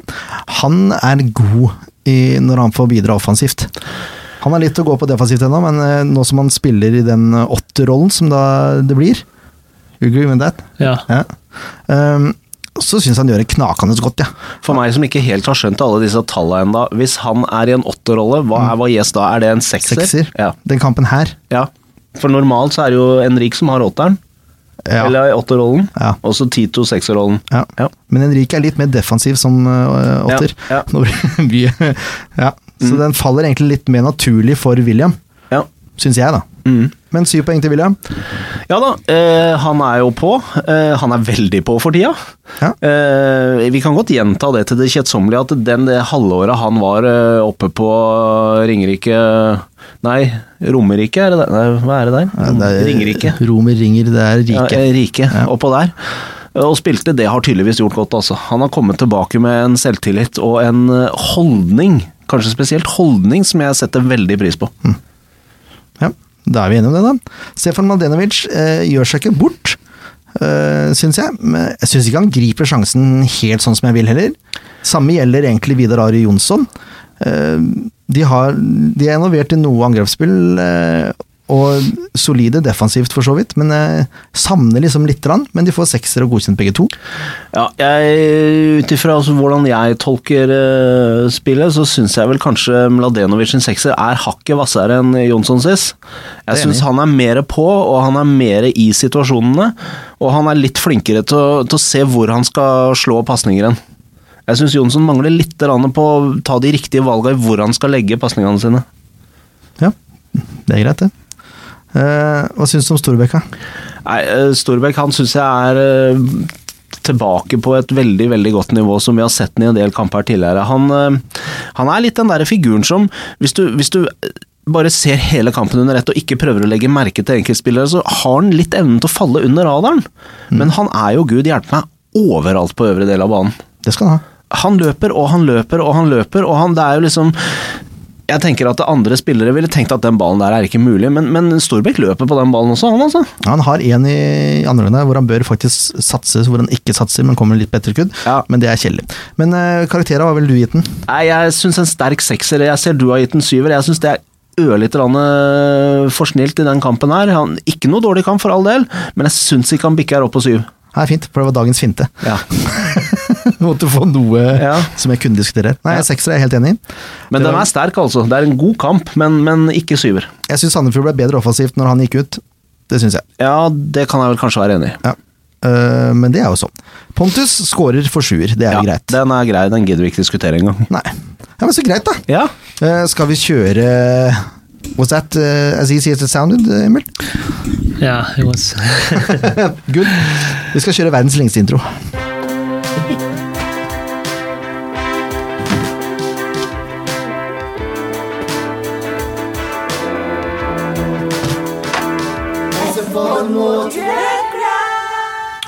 Han er god i, når han får bidra offensivt. Han har litt å gå på defensivt ennå, men eh, nå som han spiller i den eh, åtterrollen som da det blir You agree with that?
Ja.
Ja. Um, så syns han gjør det knakende godt, ja.
For meg som ikke helt har skjønt alle disse tallene ennå, hvis han er i en åtterrolle, hva er Valles da? Er det en sekser?
Sekser.
Ja.
Den kampen her.
ja. For normalt så er det jo Henrik som har åtteren,
Ja.
eller åtterrollen,
Ja.
og så Tito sekserrollen.
Ja.
Ja.
Men Henrik er litt mer defensiv som uh, åtter.
Ja, ja.
Så den faller egentlig litt mer naturlig for William,
Ja.
syns jeg, da.
Mm.
Men syv poeng til William.
Ja da, eh, han er jo på. Eh, han er veldig på for tida.
Ja.
Eh, vi kan godt gjenta det til det kjedsommelige, at den det halvåret han var eh, oppe på Ringerike Nei, Romerike, er det der? Nei, hva er det der?
Ja, det er-
Ringerike.
Romer ringer, det er rike.
Ja, rike,
Ja.
oppå der. Og spilte, det har tydeligvis gjort godt, altså. Han har kommet tilbake med en selvtillit og en eh, holdning, kanskje spesielt holdning, som jeg setter veldig pris på.
Ja, da er vi enige om det, da. Stefan Maldenovic eh, gjør seg ikke bort, eh, syns jeg. Men jeg syns ikke han griper sjansen helt sånn som jeg vil, heller. Samme gjelder egentlig Vidar Ari Jonsson. Eh, de, har, de er involvert i noe angrepsspill, eh, og solide defensivt for så vidt, men jeg savner liksom lite grann. Men de får sekser og godkjent begge to.
Ja, ut ifra altså, hvordan jeg tolker uh, spillet, så syns jeg vel kanskje Mladenovic sin sekser er hakket hvassere enn Jonsson.
Er
Jeg syns han er mer på, og han er mer i situasjonene. Og han er litt flinkere til å, til å se hvor han skal slå pasninger hen. Jeg syns Jonsson mangler litt på å ta de riktige valgene i hvor han skal legge pasningene sine.
Ja, det er greit, det. Eh, hva syns du om Storbekk?
Nei, eh, Storbekk han syns jeg er eh, tilbake på et veldig veldig godt nivå, som vi har sett den i en del kamper tidligere. Han, han er litt den der figuren som Hvis du, hvis du bare ser hele kampen under ett og ikke prøver å legge merke til enkeltspillere, så har han litt evnen til å falle under radaren. Men han er jo gud hjelpe meg overalt på øvre del av banen.
Det skal han ha.
Han løper og han løper og han løper, og han, det er jo liksom jeg tenker at andre spillere ville tenkt at den ballen der er ikke mulig, men, men Storbekk løper på den ballen også, han altså.
Han har en i andre runde hvor han bør faktisk satse, hvor han ikke satser, men kommer litt på etterskudd.
Ja.
Men det er kjedelig. Men uh, karakteren, hva ville du gitt den?
Nei, jeg syns en sterk sekser. Jeg ser du har gitt en syver. Jeg syns det er ørlite grann eh, for snilt i den kampen her. Han, ikke noe dårlig kamp for all del, men jeg syns ikke han bikker opp på syv.
Nei, fint, for det var dagens finte.
Ja.
Måtte få noe
Ja.
som jeg kunne diskutere. Nei,
Ja.
sekser er jeg helt enig i.
Men den
var-
er sterk, altså. Det er en god kamp, men, men ikke syver.
Jeg syns Sandefjord ble bedre offensivt når han gikk ut. Det syns jeg.
Ja, det kan jeg vel kanskje være enig i.
Ja. Uh, men det er jo sånn. Pontus scorer for sjuer, det er jo
Ja,
greit.
Den er grei, den gidder vi ikke diskutere engang.
Nei. Ja, men så greit, da.
Ja.
Eh, skal vi kjøre Was that uh, as easy as it sounded, Emil?
Yeah, it was.
Good. Vi skal kjøre verdens lengste intro.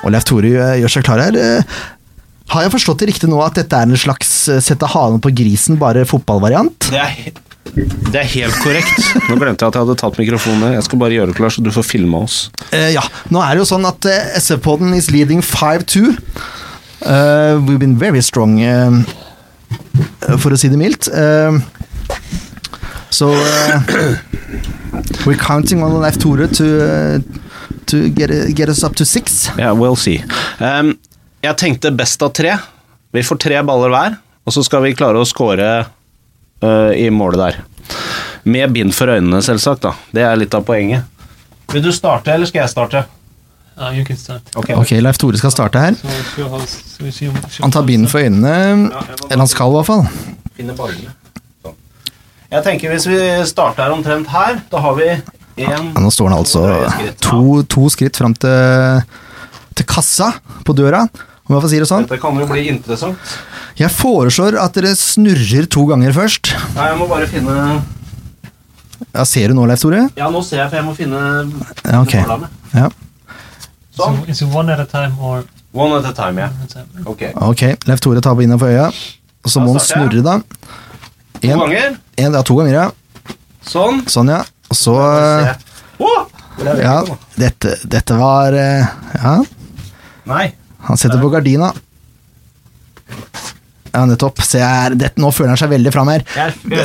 Og Leif Tore eh, gjør seg klar her. Eh, Har jeg forstått det riktig nå at dette er en slags eh, sette halen på grisen, bare fotballvariant?
Det er, det er helt korrekt. Nå glemte jeg at jeg hadde tatt mikrofonen. Jeg skal bare gjøre det klar, så du får filme oss.
Eh, ja, nå er det jo sånn at uh, SF-podden is leading 5-2. Uh, we've been very strong, uh, for å si det mildt. Uh, so uh, we're counting on Leif Tore to, uh, to get, get us up to six.
Ja, we'll see. Um, jeg tenkte best av tre. Vi får tre baller hver, og så skal vi klare å score uh, i målet der. Med bind for øynene, selvsagt. da. Det er litt av poenget. Vil du starte, eller skal jeg starte?
Uh, you can start.
Ok.
Ok, Leif Tore skal starte her. Han tar bind for øynene. Eller han skal, i hvert fall.
Finne ballene. Sånn. Jeg tenker Hvis vi starter omtrent her, da har vi
Ja, nå står han altså to, to skritt fram til, til kassa på døra, om jeg får si det sånn.
Dette kan jo bli interessant.
Jeg foreslår at dere snurrer to ganger først.
Nei, jeg må bare finne
Ja, Ser du nå, Leif Tore?
Ja, nå ser jeg, for jeg må finne
Ja, ok. Ja.
Sånn.
So one at a time or
One at a time, ja.
Yeah.
Ok.
Ok, Leif Tore tar på innafor øya. Og så må han snurre, da.
To
En,
ganger.
en, ja, to ganger, ja.
Sånn.
Sånn, ja. Og så Ja, dette, dette var eh, Ja,
Nei.
han setter på gardina. Ja, nettopp. Se her, dette, nå føler han seg veldig fram her.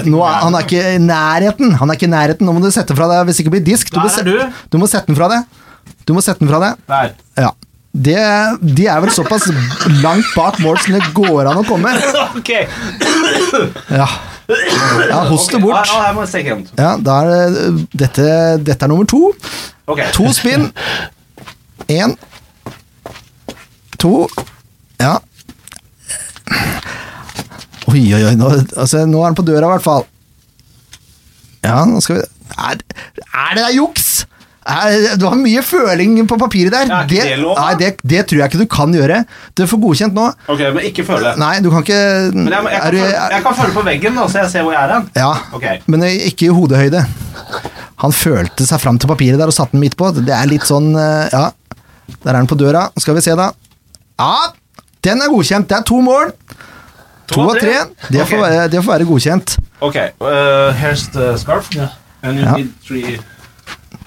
Nå, han er ikke i nærheten. Han er ikke i nærheten. Nå må du sette fra deg hvis ikke blir disk.
Du
må
sette,
se-
du.
må sette den fra deg. Du må sette den fra deg. Ja. Det, de er vel såpass langt bak mål som det går an å komme. Ja, ja host det bort.
Ja, ja, jeg må se igjen.
Ja, da er det, dette, dette er nummer to.
Ok.
To spinn. Én. To. Ja. Oi, oi, oi. Nå, altså, nå er han på døra, i hvert fall. Ja, nå skal vi Er, er det der juks? Du har mye føling på papiret der.
Er ikke det lov,
nei, det, det tror jeg ikke du kan gjøre. Du får godkjent nå.
Ok, men ikke føle.
Nei, du kan ikke
Men jeg, jeg,
er
kan
du-
føle, jeg kan føle, på veggen, da, så jeg ser hvor jeg er hen.
Ja,
okay.
men ikke i hodehøyde. Han følte seg fram til papiret der og satte den midt på. Det er litt sånn eh, Ja, der er den på døra. Skal vi se, da. Ja, den er godkjent. Det er to mål. To av tre. Det får, være, det får være godkjent.
Ok, uh, here's the scarf.
Yeah.
And you
Ja.
need three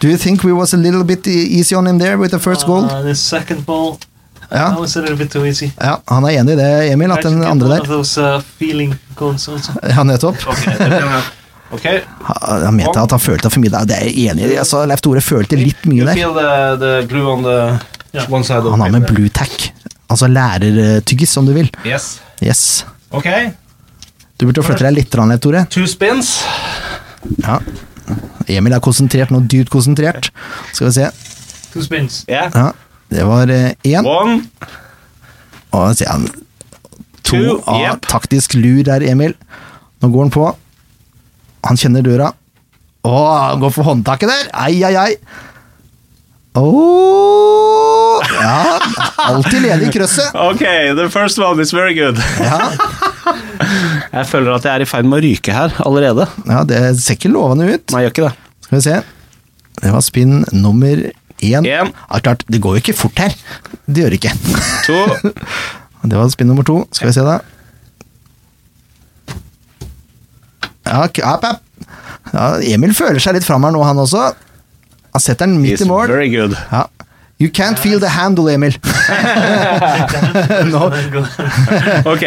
Do you think we was a little bit e- easy on him there with the first goal?
Uh, the second ball,
Ja,
that was a little bit too easy.
ja han er enig i det, Emil, at den andre der
those uh, feeling goals also.
Ja, nettopp.
Ok, det kan jeg. Ok,
Han mente at han følte for mye der. Det er jeg enig i. Altså, Leif Tore følte litt mye
you
der.
feel the, the on the
yeah.
one side of
Han har med blue tack. Altså lærertyggis, om du vil.
Yes.
Yes.
Ok,
Du burde flytte deg litt, Leif Tore.
two spins.
Ja. Emil er konsentrert nå, dypt konsentrert. Skal vi se.
To spins.
Yeah.
Ja, det var én.
One.
Og sier han To av
yep.
taktisk lur der, Emil. Nå går han på. Han kjenner døra. Å, han går for håndtaket der! Ai, ai, ai. Åh, ja, alltid ledig i krøsset.
Ok, the first one is very good.
Ja,
Jeg føler at jeg er i ferd med å ryke her allerede.
ja, det ser ikke lovende ut.
Nei, jeg gjør ikke det.
Skal vi se. Det var spinn nummer én.
En.
Ja, klart, det går jo ikke fort her. Det gjør det ikke.
To.
Det var spinn nummer to. Skal vi se, da. Ja, Emil føler seg litt fram her nå, han også. Han setter den midt
He's
i mål.
very good.
Ja. You can't feel the handle, Emil. no.
Ok.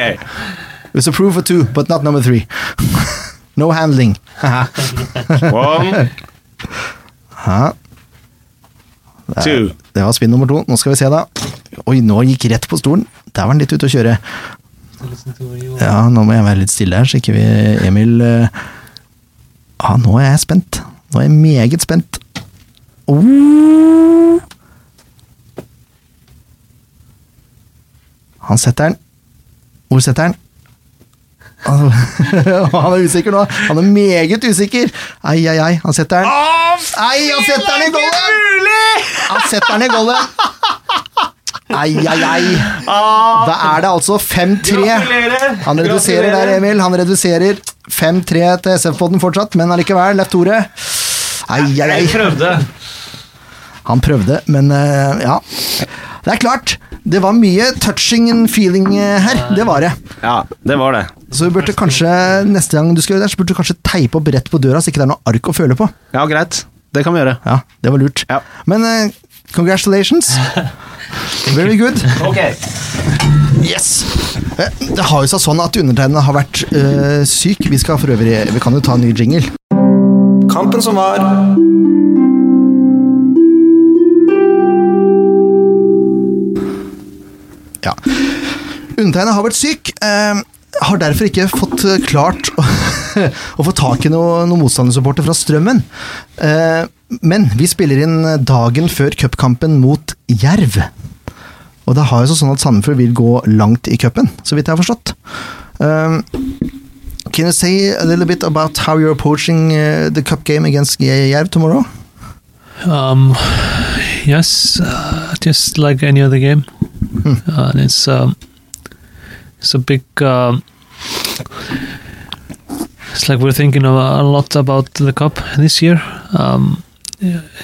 It's a proof of two, but not number three. no handling.
One,
Ja,
two.
det var spinn nummer to. Nå skal vi se, da. Oi, nå gikk rett på stolen. Der var han litt ute å kjøre. Ja, nå må jeg være litt stille her, så ikke vi Emil eh, Ja, nå er jeg spent. Nå er jeg meget spent. Oh. Han setter den. Hvor setter han? Han er usikker nå. Han er meget usikker. Ai, ai, ai. Han setter den. Ai, han setter den i golden! Han setter den i golden. Ai, ai, ai. Da er det altså 5-3. Han reduserer der, Emil. Han reduserer 5-3 til SF-podden fortsatt, men allikevel. Lett Tore. Ai, ai, ai.
Jeg prøvde.
Han prøvde, men eh, ja. Det er klart. Det var mye touching and feeling eh, her. Det var det.
Ja, det var det.
Så du burde kanskje, neste gang du skal gjøre det, så burde du kanskje teipe opp rett på døra, så ikke det er noe ark å føle på.
Ja, greit. Det kan vi gjøre.
Ja, det var lurt.
Ja.
Men uh, congratulations. Very good.
Ok.
Yes! Det har jo seg sånn at undertegnede har vært uh, syk. Vi skal for øvrig Vi kan jo ta en ny jingle. Kampen som var. Ja. Undertegnede har vært syk. Eh, har derfor ikke fått eh, klart å, å få tak i noen noe motstandersupporter fra Strømmen. Eh, men vi spiller inn dagen før cupkampen mot Jerv. Og det har jo sånn at Sandefjord vil gå langt i cupen, så vidt jeg har forstått. Um, can you say a little bit about how you're approaching uh, the cup game against Jerv tomorrow?
Um, yes, uh, just like any other game, uh, and it's um, it's a big. Um, it's like we're thinking a, a lot about the cup this year, um,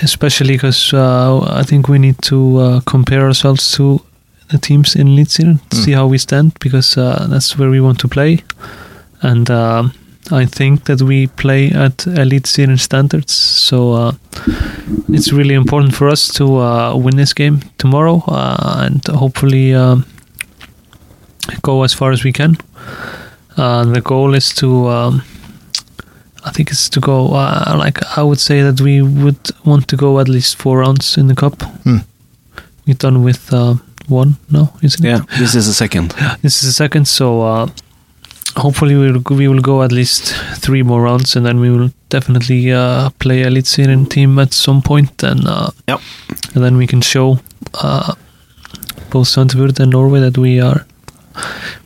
especially because uh, I think we need to uh, compare ourselves to the teams in Eliteserien,
Mm.
see how we stand, because uh, that's where we want to play, and. um I think that we play at elite Syrian standards, so uh, it's really important for us to uh, win this game tomorrow uh, and hopefully um, go as far as we can. Uh, the goal is to, um, I think it's to go. Uh, like I would say that we would want to go at least four rounds in the cup.
Hmm.
We've done with uh, one, no, isn't it?
Yeah, this is the second.
This is the second, so uh, hopefully we'll, we will go at least three more rounds, and then we will definitely uh, play Elite Syrian team at some point, and uh,
Yep.
and then we can show uh, both Sandefjord and Norway that we are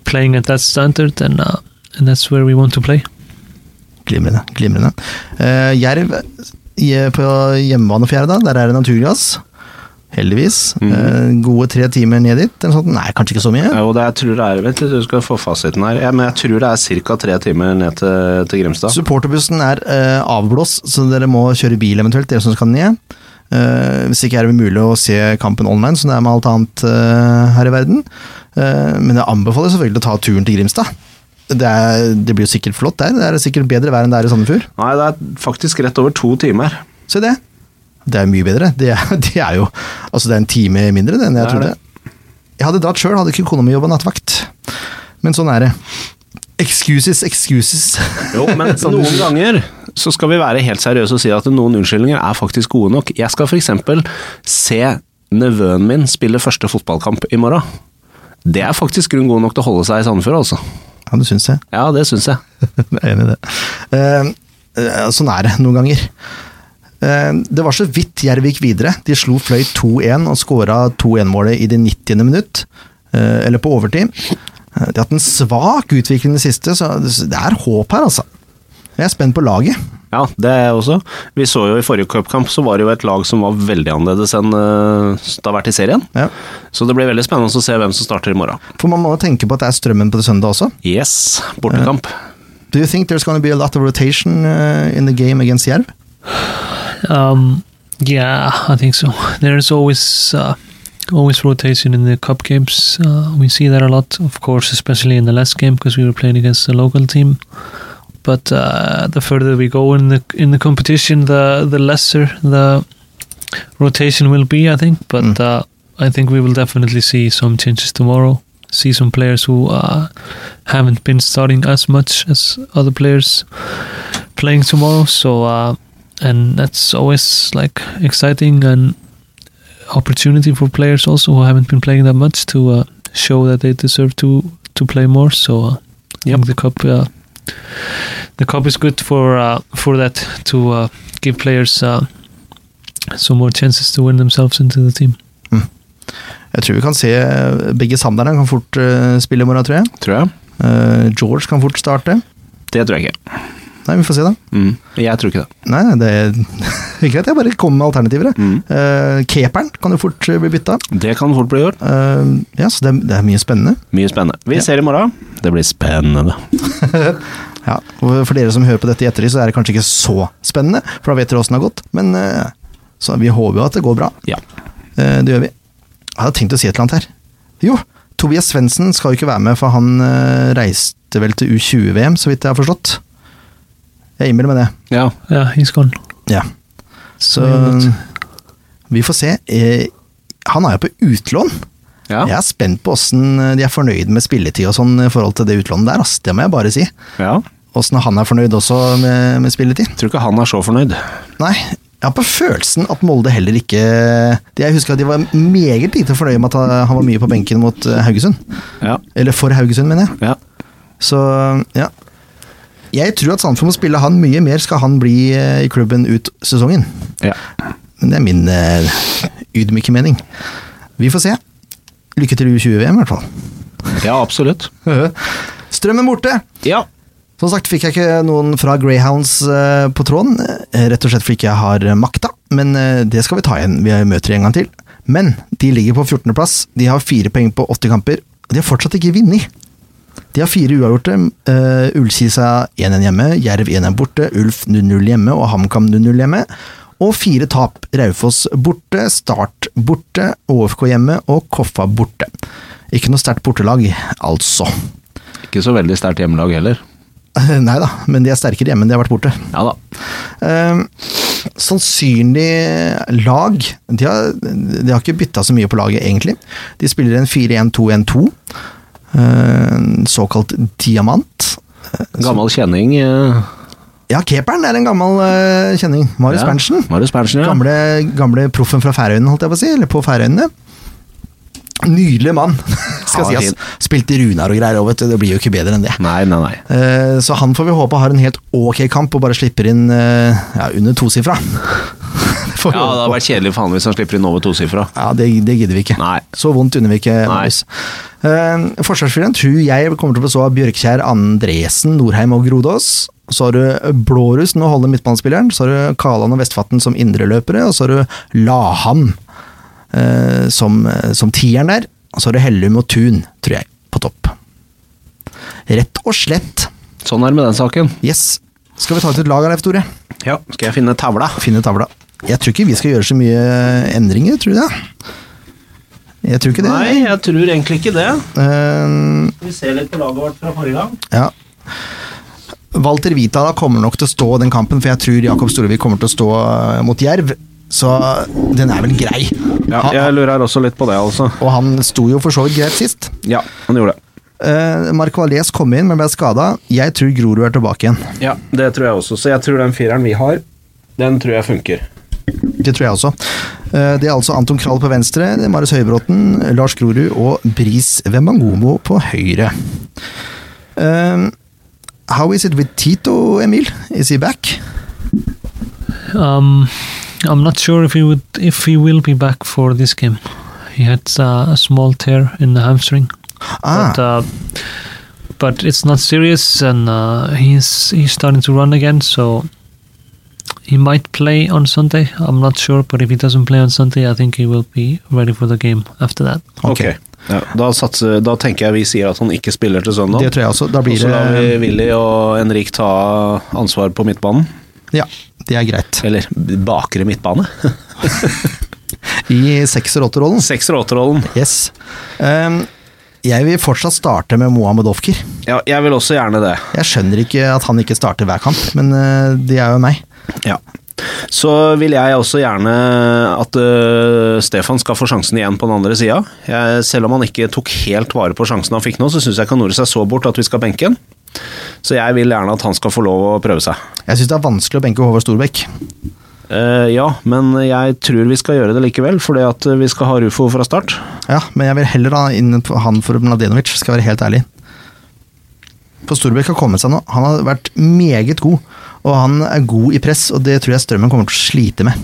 playing at that standard, and uh, and that's where we want to play.
Glimrende. glimrende. Uh, Jerv i- på hjemmebane fjerde, da. Der er det naturgass. Heldigvis.
Mm.
Eh, gode tre timer ned dit. Eller sånt. Nei, kanskje ikke så mye.
Jo, det jeg tror det er Vent litt, du skal få fasiten her. Ja, men jeg tror det er ca. tre timer ned til, til Grimstad.
Supporterbussen er eh, avblåst, så dere må kjøre bil eventuelt, dere som skal ned. Eh, hvis ikke er det mulig å se kampen online, som det er med alt annet eh, her i verden. Eh, men jeg anbefaler selvfølgelig å ta turen til Grimstad. Det, er, det blir jo sikkert flott der. Det er sikkert bedre vær enn det er i Sandefjord.
Nei, det er faktisk rett over to timer.
Se det. Det er mye bedre. Det er, det er jo Altså, det er en time mindre enn jeg
Det
trodde. Jeg hadde dratt sjøl, hadde ikke kona mi jobba nattevakt. Men sånn er det. Excuses, excuses.
Jo, men noen ganger så skal vi være helt seriøse og si at noen unnskyldninger er faktisk gode nok. Jeg skal f.eks. se nevøen min spille første fotballkamp i morgen. Det er faktisk grunn god nok til å holde seg i Sandefjord, altså.
Ja, du syns det?
Ja, det syns jeg.
Jeg er enig i det. Uh, sånn er det noen ganger. Eh, det var så vidt Jerv gikk videre. De slo Fløy 2-1 og skåra 2-1-målet i det 90. minutt, eh, eller på overtid. Eh, de har hatt en svak utvikling i det siste, så det er håp her, altså. Jeg er spent på laget.
Ja, det er jeg også. Vi så jo i forrige cupkamp så var det jo et lag som var veldig annerledes enn det har vært i serien.
Ja.
Så det blir veldig spennende å se hvem som starter i morgen.
For man må tenke på at det er strømmen på det søndag også.
Yes, bortekamp.
Do you think there's going to be a lot of rotation uh, in the game against Jerv?
Um, yeah, I think so. There's always uh, always rotation in the cup games. Uh, we see that a lot, of course, especially in the last game because we were playing against the local team. But uh, the further we go in the in the competition, the the lesser the rotation will be. I think, but
Mm.
uh, I think we will definitely see some changes tomorrow. See some players who uh, haven't been starting as much as other players playing tomorrow. So. Uh, and that's always like exciting and opportunity for players also who haven't been playing that much to uh, show that they deserve to to play more. So uh, I think the cup uh, the cup is good for uh, for that to uh, give players uh, some more chances to win themselves into the team.
Jeg tror vi kan se begge Sanderne kan fort uh, spille i morgen, tror jeg.
Tror jeg.
Uh, George kan fort starte.
Det tror jeg ikke.
Nei, vi får se, da.
Mm. Jeg tror ikke det.
Nei, det er greit. Jeg bare kommer med alternativer. jeg.
Mm.
Uh, Keperen kan jo fort uh, bli bytta.
Det kan fort bli gjort.
Uh, ja, så det det er mye spennende.
Mye spennende. Vi
Ja.
ser i morgen. Det blir spennende.
Ja, og For dere som hører på dette i ettertid, så er det kanskje ikke så spennende, for da vet dere åssen det har gått. Men uh, så vi håper jo at det går bra.
Ja.
Det gjør vi. Jeg hadde tenkt å si et eller annet her. Jo, Tobias Svendsen skal jo ikke være med, for han reiste vel til U20-VM, så vidt jeg har forstått. Jeg innbiller meg det.
Ja.
ja gone.
Ja. Så vi får se. Eh, han er jo på utlån.
ja.
Jeg er spent på åssen de er fornøyd med spilletid og sånn i forhold til det utlånet der. Ass. Det må jeg bare si.
ja.
Åssen han er fornøyd også med, med spilletid.
Tror ikke han er så fornøyd.
Nei, jeg har på følelsen at Molde heller ikke Jeg husker at de var meget lite fornøyd med at han var mye på benken mot eh, Haugesund.
Ja.
Eller for Haugesund, mener jeg.
ja.
Så ja. Jeg tror at Sandefjord må spille han mye mer, skal han bli eh, i klubben ut sesongen.
ja.
Men det er min uh, ydmyke mening. Vi får se. Lykke til U20-VM, i hvert fall.
Ja, absolutt.
Strømmen borte!
Ja.
Som sagt fikk jeg ikke noen fra Greyhounds uh, på tråden, rett og slett fordi ikke jeg har eh, makta, men uh, det skal vi ta igjen. Vi møter en gang til. Men de ligger på 14.-plass, de har fire poeng på 80 kamper, de har fortsatt ikke vunnet. De har fire uavgjorte. Uh, Ullkisa 1-1 hjemme, Jerv 1-1 borte, Ulf 0-0 hjemme og HamKam 0-0 hjemme. Og fire tap. Raufoss borte, Start borte, ÅFK hjemme og Koffa borte. Ikke noe sterkt bortelag, altså.
Ikke så veldig sterkt hjemmelag heller.
Nei da, men de er sterkere hjemme enn de har vært borte.
Ja da.
Eh, sannsynlig lag de har, de har ikke bytta så mye på laget, egentlig. De spiller en 4-1-2-1-2. Eh, såkalt diamant.
Gammel kjenning. eh,
Ja, keeperen er en gammel eh, kjenning. Marius
ja.
Berntsen.
Marius Berntsen, ja.
Gamle, gamle proffen fra Færøyene, holdt jeg på å si. Eller på Færøyene. Nydelig mann, skal
Ja,
sies.
fint.
Spilte Runar og greier òg, vet du. Det blir jo ikke bedre enn det.
Nei, nei, nei.
Uh, Så han får vi håpe har en helt ok kamp, og bare slipper inn uh, ja, under tosifra.
Ja, det hadde vært kjedelig for han hvis han slipper inn over tosifra.
Ja, det, det gidder vi ikke.
Nei.
Så vondt unner vi ikke. Uh. Eh, tror jeg kommer til å bestå av Bjørkjær, Andresen, Norheim og Grodås. Så har du Blårus, nå holder midtbanespilleren. Så har du Kaland og Vestfatten som indreløpere. Og så har du Laham uh, som, som tieren der. Så har du Hellum og Thun, tror jeg, på topp. Rett og slett.
Sånn er det med den saken.
Yes. Skal vi ta ut et lag av Leif Tore?
Ja, skal jeg finne tavla?
Finne tavla. Jeg tror ikke vi skal gjøre så mye endringer, tror du det? Jeg tror ikke det.
Nei, jeg tror egentlig ikke det.
Uh,
Vi ser litt på laget vårt fra forrige gang.
ja. Walter Vitala kommer nok til å stå den kampen, for jeg tror Jakob Storevik kommer til å stå eh, mot Jerv. Så den er vel grei.
Ja, jeg lurer også litt på det, altså.
Og han sto jo for så vidt greit sist.
Ja, han gjorde det.
Uh, Marco Valles kom inn, men ble skada. Jeg tror Grorud er tilbake igjen.
Ja, det tror jeg også. Så jeg tror den fireren vi har, den tror jeg funker.
Det tror jeg også. Uh, det er altså Anton Krall på venstre, det Marius Høybråten, Lars Grorud og Bris Wembangomo på høyre. Uh, how is it with Tito, Emil? Is he back?
Um, I'm not sure if he would if he will be back for this game. He had uh, a small tear in the hamstring,
Ah,
but uh, but it's not serious, and uh, he's he's starting to run again. So he might play on Sunday. I'm not sure, but if he doesn't play on Sunday, I think he will be ready for the game after that.
Ok. Ja, da, satser, da tenker jeg vi sier at han ikke spiller til søndag.
Det tror jeg også. Da
Og
blir
så lar vi
det
Willy og Henrik ta ansvar på midtbanen.
Ja, det er greit.
Eller bakre midtbane.
I sekser-åtterrollen.
Sekser- og åtterrollen.
Yes. Um, jeg vil fortsatt starte med Mohammed Ofker.
Ja, jeg vil også gjerne det.
Jeg skjønner ikke at han ikke starter hver kamp, men uh, det er jo meg.
Ja. Så vil jeg også gjerne at uh, Stefan skal få sjansen igjen på den andre sida. Selv om han ikke tok helt vare på sjansen han fikk nå, så syns jeg Kanore seg så bort at vi skal benke han. Så jeg vil gjerne at han skal få lov å prøve seg.
Jeg syns det er vanskelig å benke Håvard Storbekk.
Uh, ja, men jeg tror vi skal gjøre det likevel, fordi at vi skal ha Rufo fra start.
Ja, men jeg vil heller ha inn han for Mladenovic, skal jeg være helt ærlig. For Storbekk har kommet seg nå. Han har vært meget god, og han er god i press, og det tror jeg Strømmen kommer til å slite med.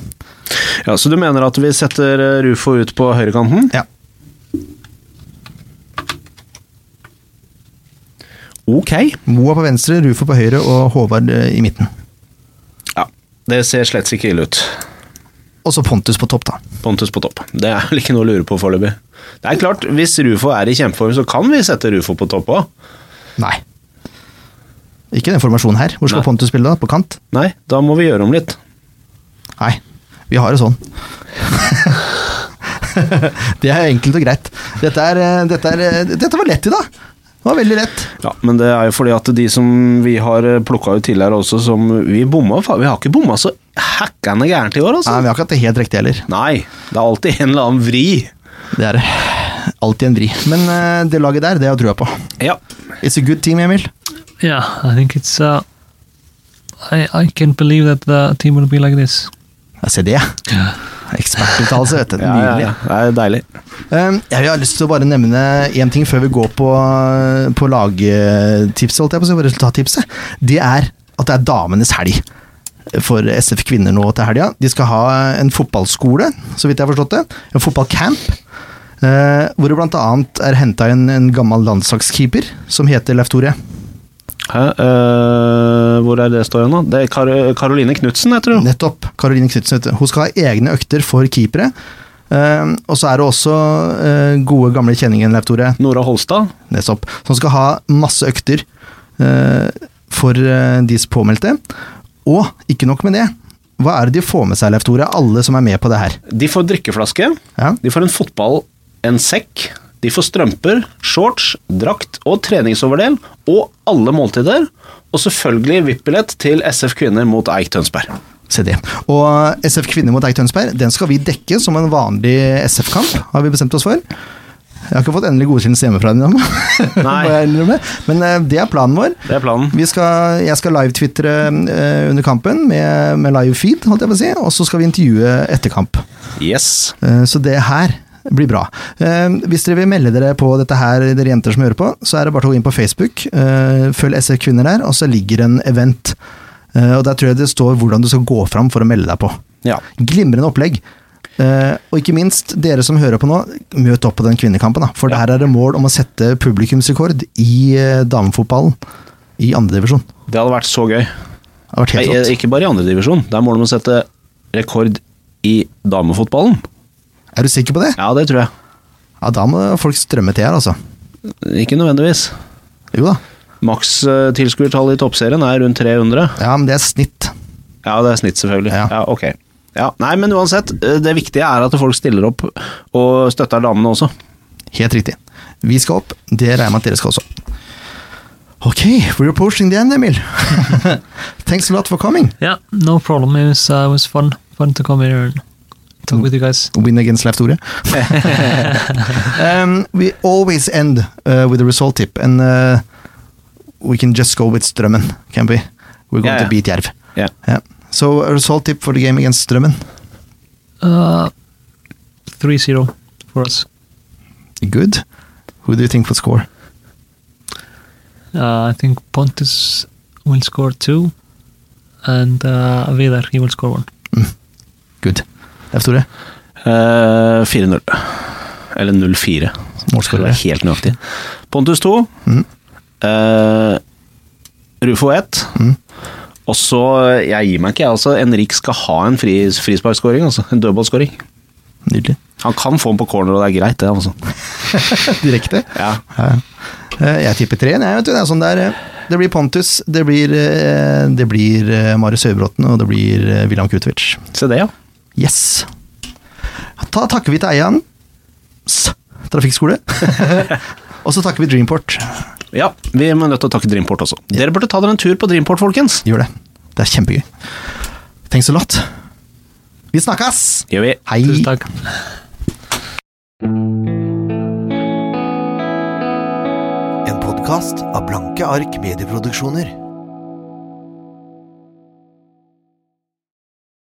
Ja, Så du mener at vi setter Rufo ut på høyrekanten?
Ja.
Ok.
Moa på venstre, Rufo på høyre og Håvard eh, i midten.
Ja, Det ser slett ikke ille ut.
Og så Pontus på topp, da.
Pontus på topp. Det er vel ikke noe å lure på foreløpig. Det er klart, hvis Rufo er i kjempeform, så kan vi sette Rufo på topp òg.
Nei. Ikke den formasjonen her. Hvor skal
Nei.
Pontus spille, da? På kant?
Nei, da må vi gjøre om litt.
Nei, vi har det sånn. det er enkelt og greit. Dette, er, eh, dette, er, eh, dette var lett i dag. Det var veldig lett.
Ja, Men det er jo fordi at de som vi har plukka ut tidligere også, som vi bomma Vi har ikke bomma så hackende gærent i år, altså.
Nei, vi har ikke hatt det helt riktig heller.
Nei, det er alltid en eller annen vri.
Det er det. Alltid en vri. Men uh, det laget der, det har jeg trua på.
Ja.
It's a good team, Emil.
Yeah, I think it's. Uh, I I can't believe that the team will be like this.
Jeg ser det. Ekspertuttalelse, vet du.
Ja, ja, ja. Det er deilig.
Um, jeg har lyst til å bare nevne én ting før vi går på, på lagtipset, holdt jeg på å si, resultattipset. Det er at det er damenes helg for SF Kvinner nå til helga. De skal ha en fotballskole, så vidt jeg har forstått det. En fotballcamp. eh, hvor det annet er henta inn en gammel landslagskeeper som heter Leif Tore.
Eh, hvor er det står hen, da? Det er Kar Karoline Knutsen, jeg tror.
Nettopp. Karoline Knutsen. Hun skal ha egne økter for keepere. Uh, og så er det også uh, gode, gamle kjenningen Leif Tore.
Nora Holstad.
Nettopp. Som skal ha masse økter for de påmeldte. Og ikke nok med det. Hva er det de får med seg, Leif Tore? Alle som er med på det her.
De får drikkeflaske.
Ja.
De får en fotball, en sekk. De får strømper, shorts, drakt og treningsoverdel. Og alle måltider. Og selvfølgelig VIP-billett til SF Kvinner mot Eik Tønsberg.
Se det. Og SF Kvinner mot Eik Tønsberg, den skal vi dekke som en vanlig SF-kamp, har vi bestemt oss for. Jeg har ikke fått endelig godkjennelse hjemmefra ennå, men eh, det er planen vår.
Det er planen.
Vi skal, jeg skal live-twitre eh, under kampen med, med live feed, holdt jeg på å si, og så skal vi intervjue etter kamp.
Yes.
Eh, Så det her blir bra. Eh, Hvis dere vil melde dere på dette her, dere jenter som hører på, så er det bare å gå inn på Facebook. eh, Følg SF Kvinner der, og så ligger en event. Eh, Og Der tror jeg det står hvordan du skal gå fram for å melde deg på.
Ja.
Glimrende opplegg. Eh, og ikke minst, dere som hører på nå, møt opp på den kvinnekampen. Da. For
Ja.
der er det mål om å sette publikumsrekord i damefotballen i andredivisjon.
Det hadde vært så gøy.
Vært
Nei, ikke bare i andredivisjon. Det er målet om å sette rekord i damefotballen.
Er du sikker på det?
Ja, det tror jeg.
Ja, Da må folk strømme til her, altså.
Ikke nødvendigvis.
Jo da.
Makstilskuertallet i toppserien er rundt 300.
Ja, men det er snitt.
Ja, det er snitt, selvfølgelig.
Ja.
Ja, ok. Ja, nei, men uansett, eh, det viktige er at folk stiller opp og støtter damene også.
Helt riktig. Vi skal opp. Det regner jeg med at dere skal også. Ok, we're approaching the end, Emil. Thanks a lot for coming.
Yeah, no problem. It was uh, it was fun fun to come here and talk with you guys.
Win against Leif Tore. um, we always end uh, with a result tip, and uh, we can just go with Strømmen, can we? We're going
Yeah,
to beat Jerv.
Yeah.
Yeah. So a result tip for the game against Strømmen.
Uh, 3-0 for us.
Good. Who do you think will score?
Uh, I think Pontus will score two, and uh, Vidar he will score one.
Good. Leif Tore,
Uh, 4-0. Eller 0-4.
Målskårer.
være helt nøyaktig. Pontus 2.
Mm.
Uh, Rufo 1.
Mm.
Og så, jeg gir meg ikke, jeg altså. Henrik skal ha en fri, frisparkskåring, altså. En dødballskåring.
Nydelig.
Han kan få den på corner, og det er greit, det, altså.
Direkte.
Ja.
Ja. Eh, Jeg tipper tre. Jeg vet du, det er sånn der eh, Det blir Pontus, det blir, det blir Marius Høybråten, og det blir William Kutovic.
Se det, ja.
Yes. Da takker vi til Eian S. trafikkskole. og så takker vi Dreamport.
Ja, vi er nødt til å takke Dreamport også. Dere burde ta dere en tur på Dreamport, folkens.
Gjør det. Det er kjempegøy. Thanks a lot. Vi snakkes!
Gjør vi.
Hei.
Tusen takk.
En podkast av Blanke ark medieproduksjoner.